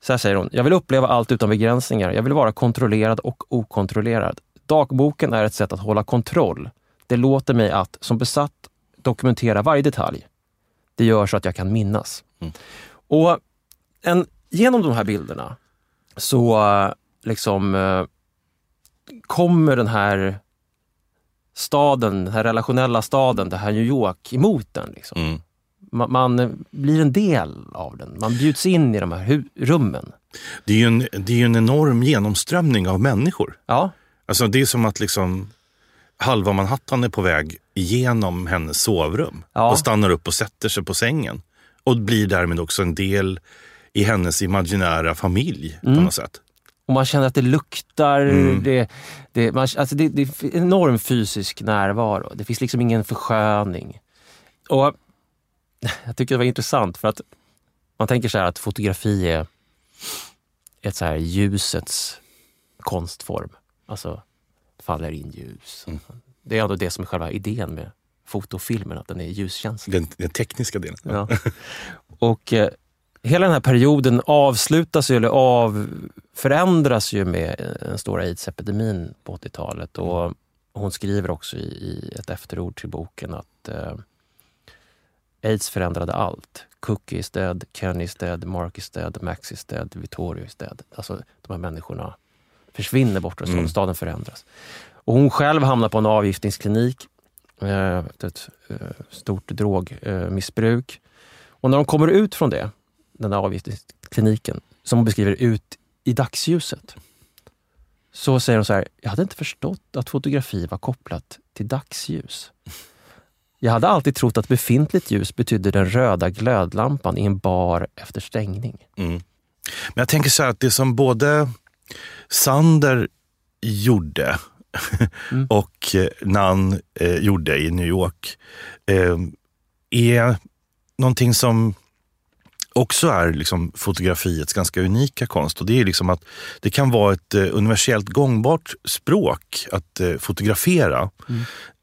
Så här säger hon, jag vill uppleva allt utan begränsningar. Jag vill vara kontrollerad och okontrollerad. Dagboken är ett sätt att hålla kontroll. Det låter mig att, som besatt, dokumentera varje detalj. Det gör så att jag kan minnas. Och en, genom de här bilderna så liksom eh, kommer den här staden, den här relationella staden, det här New York, emot den. Liksom. Mm. Man, man blir en del av den. Man bjuds in i de här rummen. Det är ju en, det är en enorm genomströmning av människor. Ja, Alltså det är som att liksom halva Manhattan är på väg igenom hennes sovrum Ja. och stannar upp och sätter sig på sängen. Och blir därmed också en del i hennes imaginära familj Mm. på något sätt. och man känner att det luktar. Mm. Det, det, man, alltså det, det är enorm fysisk närvaro. Det finns liksom ingen försköning. Och jag tycker det var intressant för att man tänker så här att fotografi är ett så här ljusets konstform. Alltså faller in ljus. Mm. Det är ändå det som är själva idén med fotofilmen, att den är ljuskänslig. Den, den tekniska delen. Ja. Och eh, hela den här perioden avslutas ju, eller av, förändras ju med den stora aids-epidemin på 80-talet. Och hon skriver också i, i ett efterord till boken att eh, aids förändrade allt. Cookie is dead, Kenny is dead, Mark is dead, Max is dead, Vittorio is dead. Alltså de här människorna försvinner bort och Mm. staden förändras. Och hon själv hamnar på en avgiftningsklinik eh, efter ett eh, stort drogmissbruk. Och när de kommer ut från det, den där avgiftningskliniken, som hon beskriver ut i dagsljuset, så säger hon så här, jag hade inte förstått att fotografi var kopplat till dagsljus. Jag hade alltid trott att befintligt ljus betydde den röda glödlampan i en bar efter stängning. Mm. Men jag tänker så här att det som både Sander gjorde Mm. och eh, Nan eh, gjorde i New York eh, är någonting som också är liksom fotografiets ganska unika konst. Och det är liksom att det kan vara ett eh, universellt gångbart språk att eh, fotografera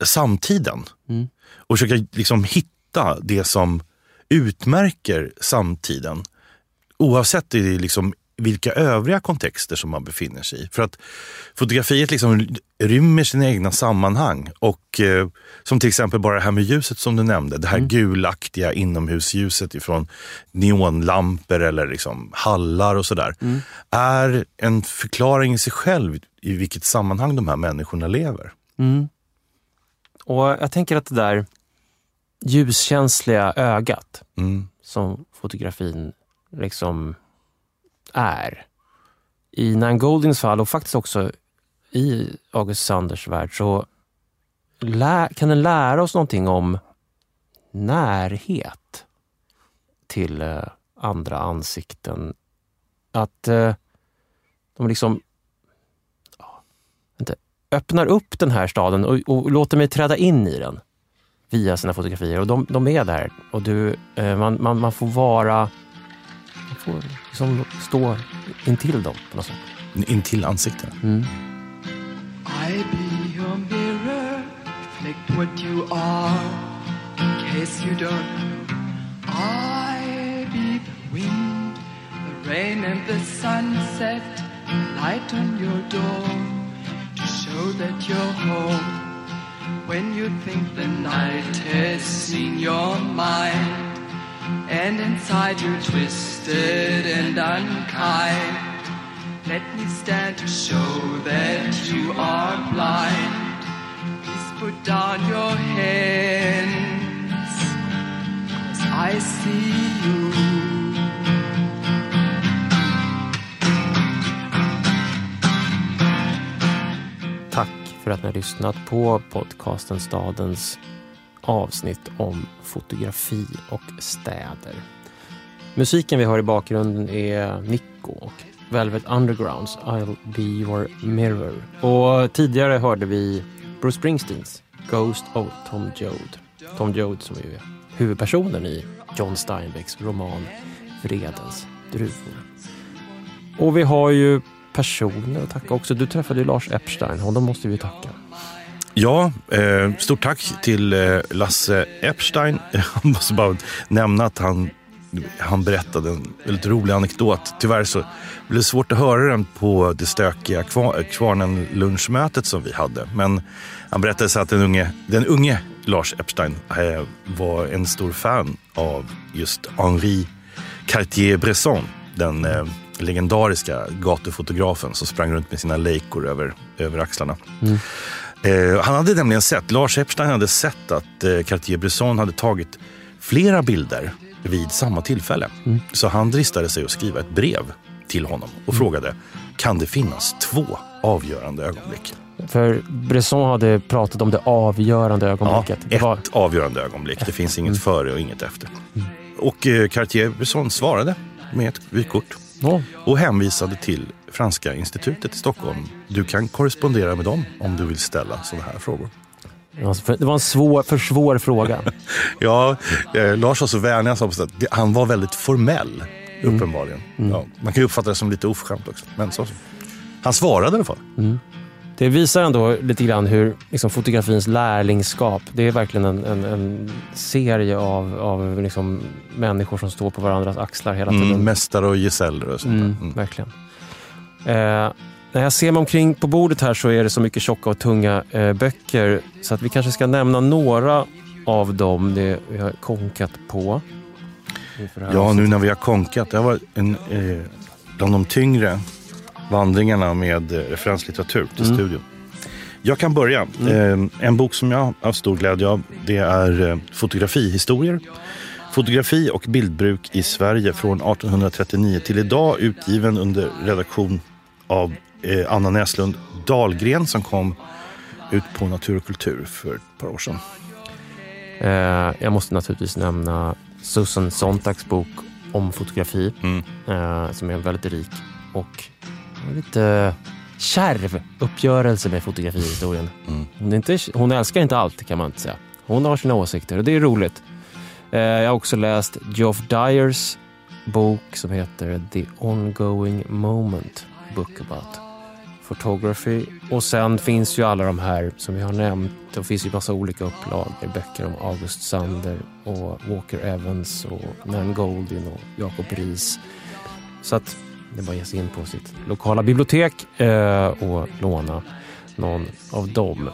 samtiden. Mm. Och försöka liksom hitta det som utmärker samtiden. Oavsett i liksom vilka övriga kontexter som man befinner sig i. För att fotografiet liksom rymmer sina egna sammanhang. Och eh, Som till exempel bara det här med ljuset som du nämnde. Det här gulaktiga inomhusljuset ifrån neonlampor eller liksom hallar och sådär. Är en förklaring i sig själv i vilket sammanhang de här människorna lever. Mm. Och jag tänker att det där ljuskänsliga ögat Mm. som fotografin liksom är. I Nan Goldings fall och faktiskt också i August Sanders värld så kan den lära oss någonting om närhet till eh, andra ansikten. Att eh, de liksom inte, öppnar upp den här staden och, och låter mig träda in i den via sina fotografier. Och de, de är där och du, eh, man, man, man får vara, man får liksom stå intill dem på något sätt. Intill ansiktena. Mm. I be your mirror, reflect what you are. In case you don't know, I be the wind, the rain and the sunset, the light on your door to show that you're home. When you think the night has seen your mind, and inside you're twisted and unkind. Let me stand to show that you are blind. Please put down your hands, cause I see you. För att ni har lyssnat på podcasten Stadens avsnitt om fotografi och städer. Musiken vi hör i bakgrunden är Nico och Velvet Undergrounds I'll be your mirror. Och tidigare hörde vi Bruce Springsteens Ghost of Tom Joad. Tom Joad som ju är huvudpersonen i John Steinbecks roman Vredens druvor. Och vi har ju personer att tacka också. Du träffade ju Lars Epstein, honom måste vi tacka. Ja, eh, stort tack till eh, Lasse Epstein. Jag måste bara nämna att han, han berättade en väldigt rolig anekdot. Tyvärr så blev det svårt att höra den på det stökiga kvar, Kvarnen lunchmötet som vi hade. Men han berättade så att den unge, den unge Lars Epstein eh, var en stor fan av just Henri Cartier-Bresson. Den eh, legendariska gatufotografen som sprang runt med sina lejkor över, över axlarna. Mm. Eh, han hade nämligen sett, Lars Epstein hade sett att eh, Cartier-Bresson hade tagit flera bilder vid samma tillfälle. Så han dristade sig att skriva ett brev till honom och frågade, kan det finnas två avgörande ögonblick? För Bresson hade pratat om det avgörande Ja, ögonblicket. det ett var, avgörande ögonblick. Det finns inget före och inget efter. Och eh, Cartier-Bresson svarade med ett vykort ja, och hänvisade till Franska institutet i Stockholm. Du kan korrespondera med dem om du vill ställa sådana här frågor. det var en svår, för svår fråga. Ja, eh, Lars var så vänlig. Han, han var väldigt formell, uppenbarligen. Ja, man kan ju uppfatta det som lite oförskämt också. Men så, han svarade i alla fall. Det visar ändå lite grann hur liksom, fotografins lärlingskap, det är verkligen en, en, en serie av, av liksom, människor som står på varandras axlar hela tiden. Mm, mästare och gesäller och sånt. Mm, Mm. Verkligen. Eh, när jag ser mig omkring på bordet här så är det så mycket tjocka och tunga eh, böcker så att vi kanske ska nämna några av dem det vi har konkat på. Ja, nu när vi har konkat. Det varit en, eh, bland de tyngre vandringarna med eh, referenslitteratur till Mm. studion. Jag kan börja. Mm. Eh, En bok som jag har haft stor glädje av det är eh, Fotografihistorier. Fotografi och bildbruk i Sverige från 1839 till idag utgiven under redaktion av eh, Anna Näslund Dahlgren som kom ut på Natur och kultur för ett par år sedan. Eh, jag måste naturligtvis nämna Susan Sontags bok om fotografi Mm. eh, som är väldigt rik och lite kärv uppgörelse med fotografihistorien. Mm. Hon, inte, hon älskar inte allt kan man inte säga. Hon har sina åsikter och det är roligt. Eh, jag har också läst Geoff Dyers bok som heter The Ongoing Moment Book About Photography. Och sen finns ju alla de här som vi har nämnt. Det finns ju massa olika upplagor. Böcker om August Sander och Walker Evans och Nan Goldin och Jacob Ries. Så att det är bara att ge sig in på sitt lokala bibliotek eh, och låna någon av dem.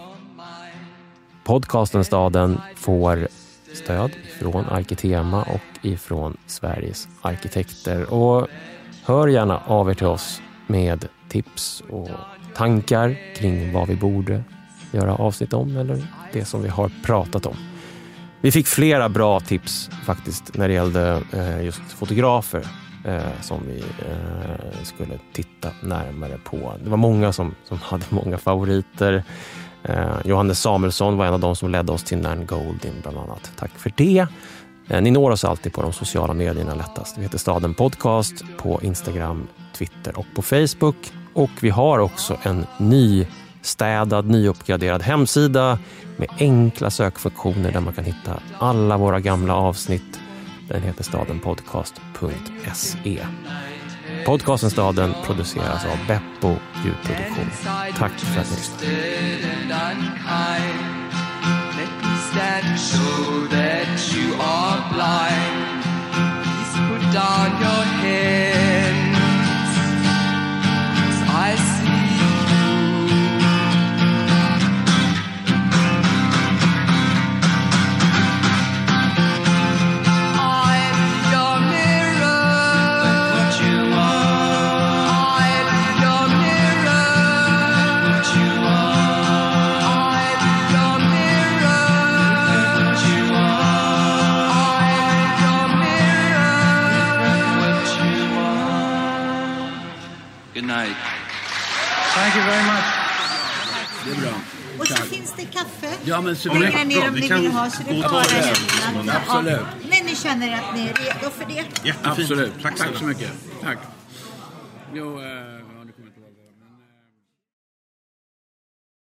Podcasten Staden får stöd från Arkitema och ifrån Sveriges arkitekter. Och hör gärna av er till oss med tips och tankar kring vad vi borde göra avsnitt om eller det som vi har pratat om. Vi fick flera bra tips faktiskt när det gällde eh, just fotografer eh, som vi eh, skulle titta närmare på. Det var många som, som hade många favoriter. Johannes Samuelsson var en av de som ledde oss till Nan Goldin bland annat. Tack för det. Ni når oss alltid på de sociala medierna lättast. Vi heter Staden Podcast på Instagram, Twitter och på Facebook. Och vi har också en ny städad, nyuppgraderad hemsida med enkla sökfunktioner där man kan hitta alla våra gamla avsnitt. Den heter stadenpodcast.se. Podcasten Staden produceras av Beppo ljudproduktion. Tack för att ni lyssnade. Thank you very much. Det är bra. Och så Tack. finns det kaffe. Ja, men så Längre ner om ni vill ha så det är bara lämna. Absolut. Ja, när ni känner att ni är redo för det. Jättefint. Absolut. Tack Tack, så mycket. Tack. Jo, eh,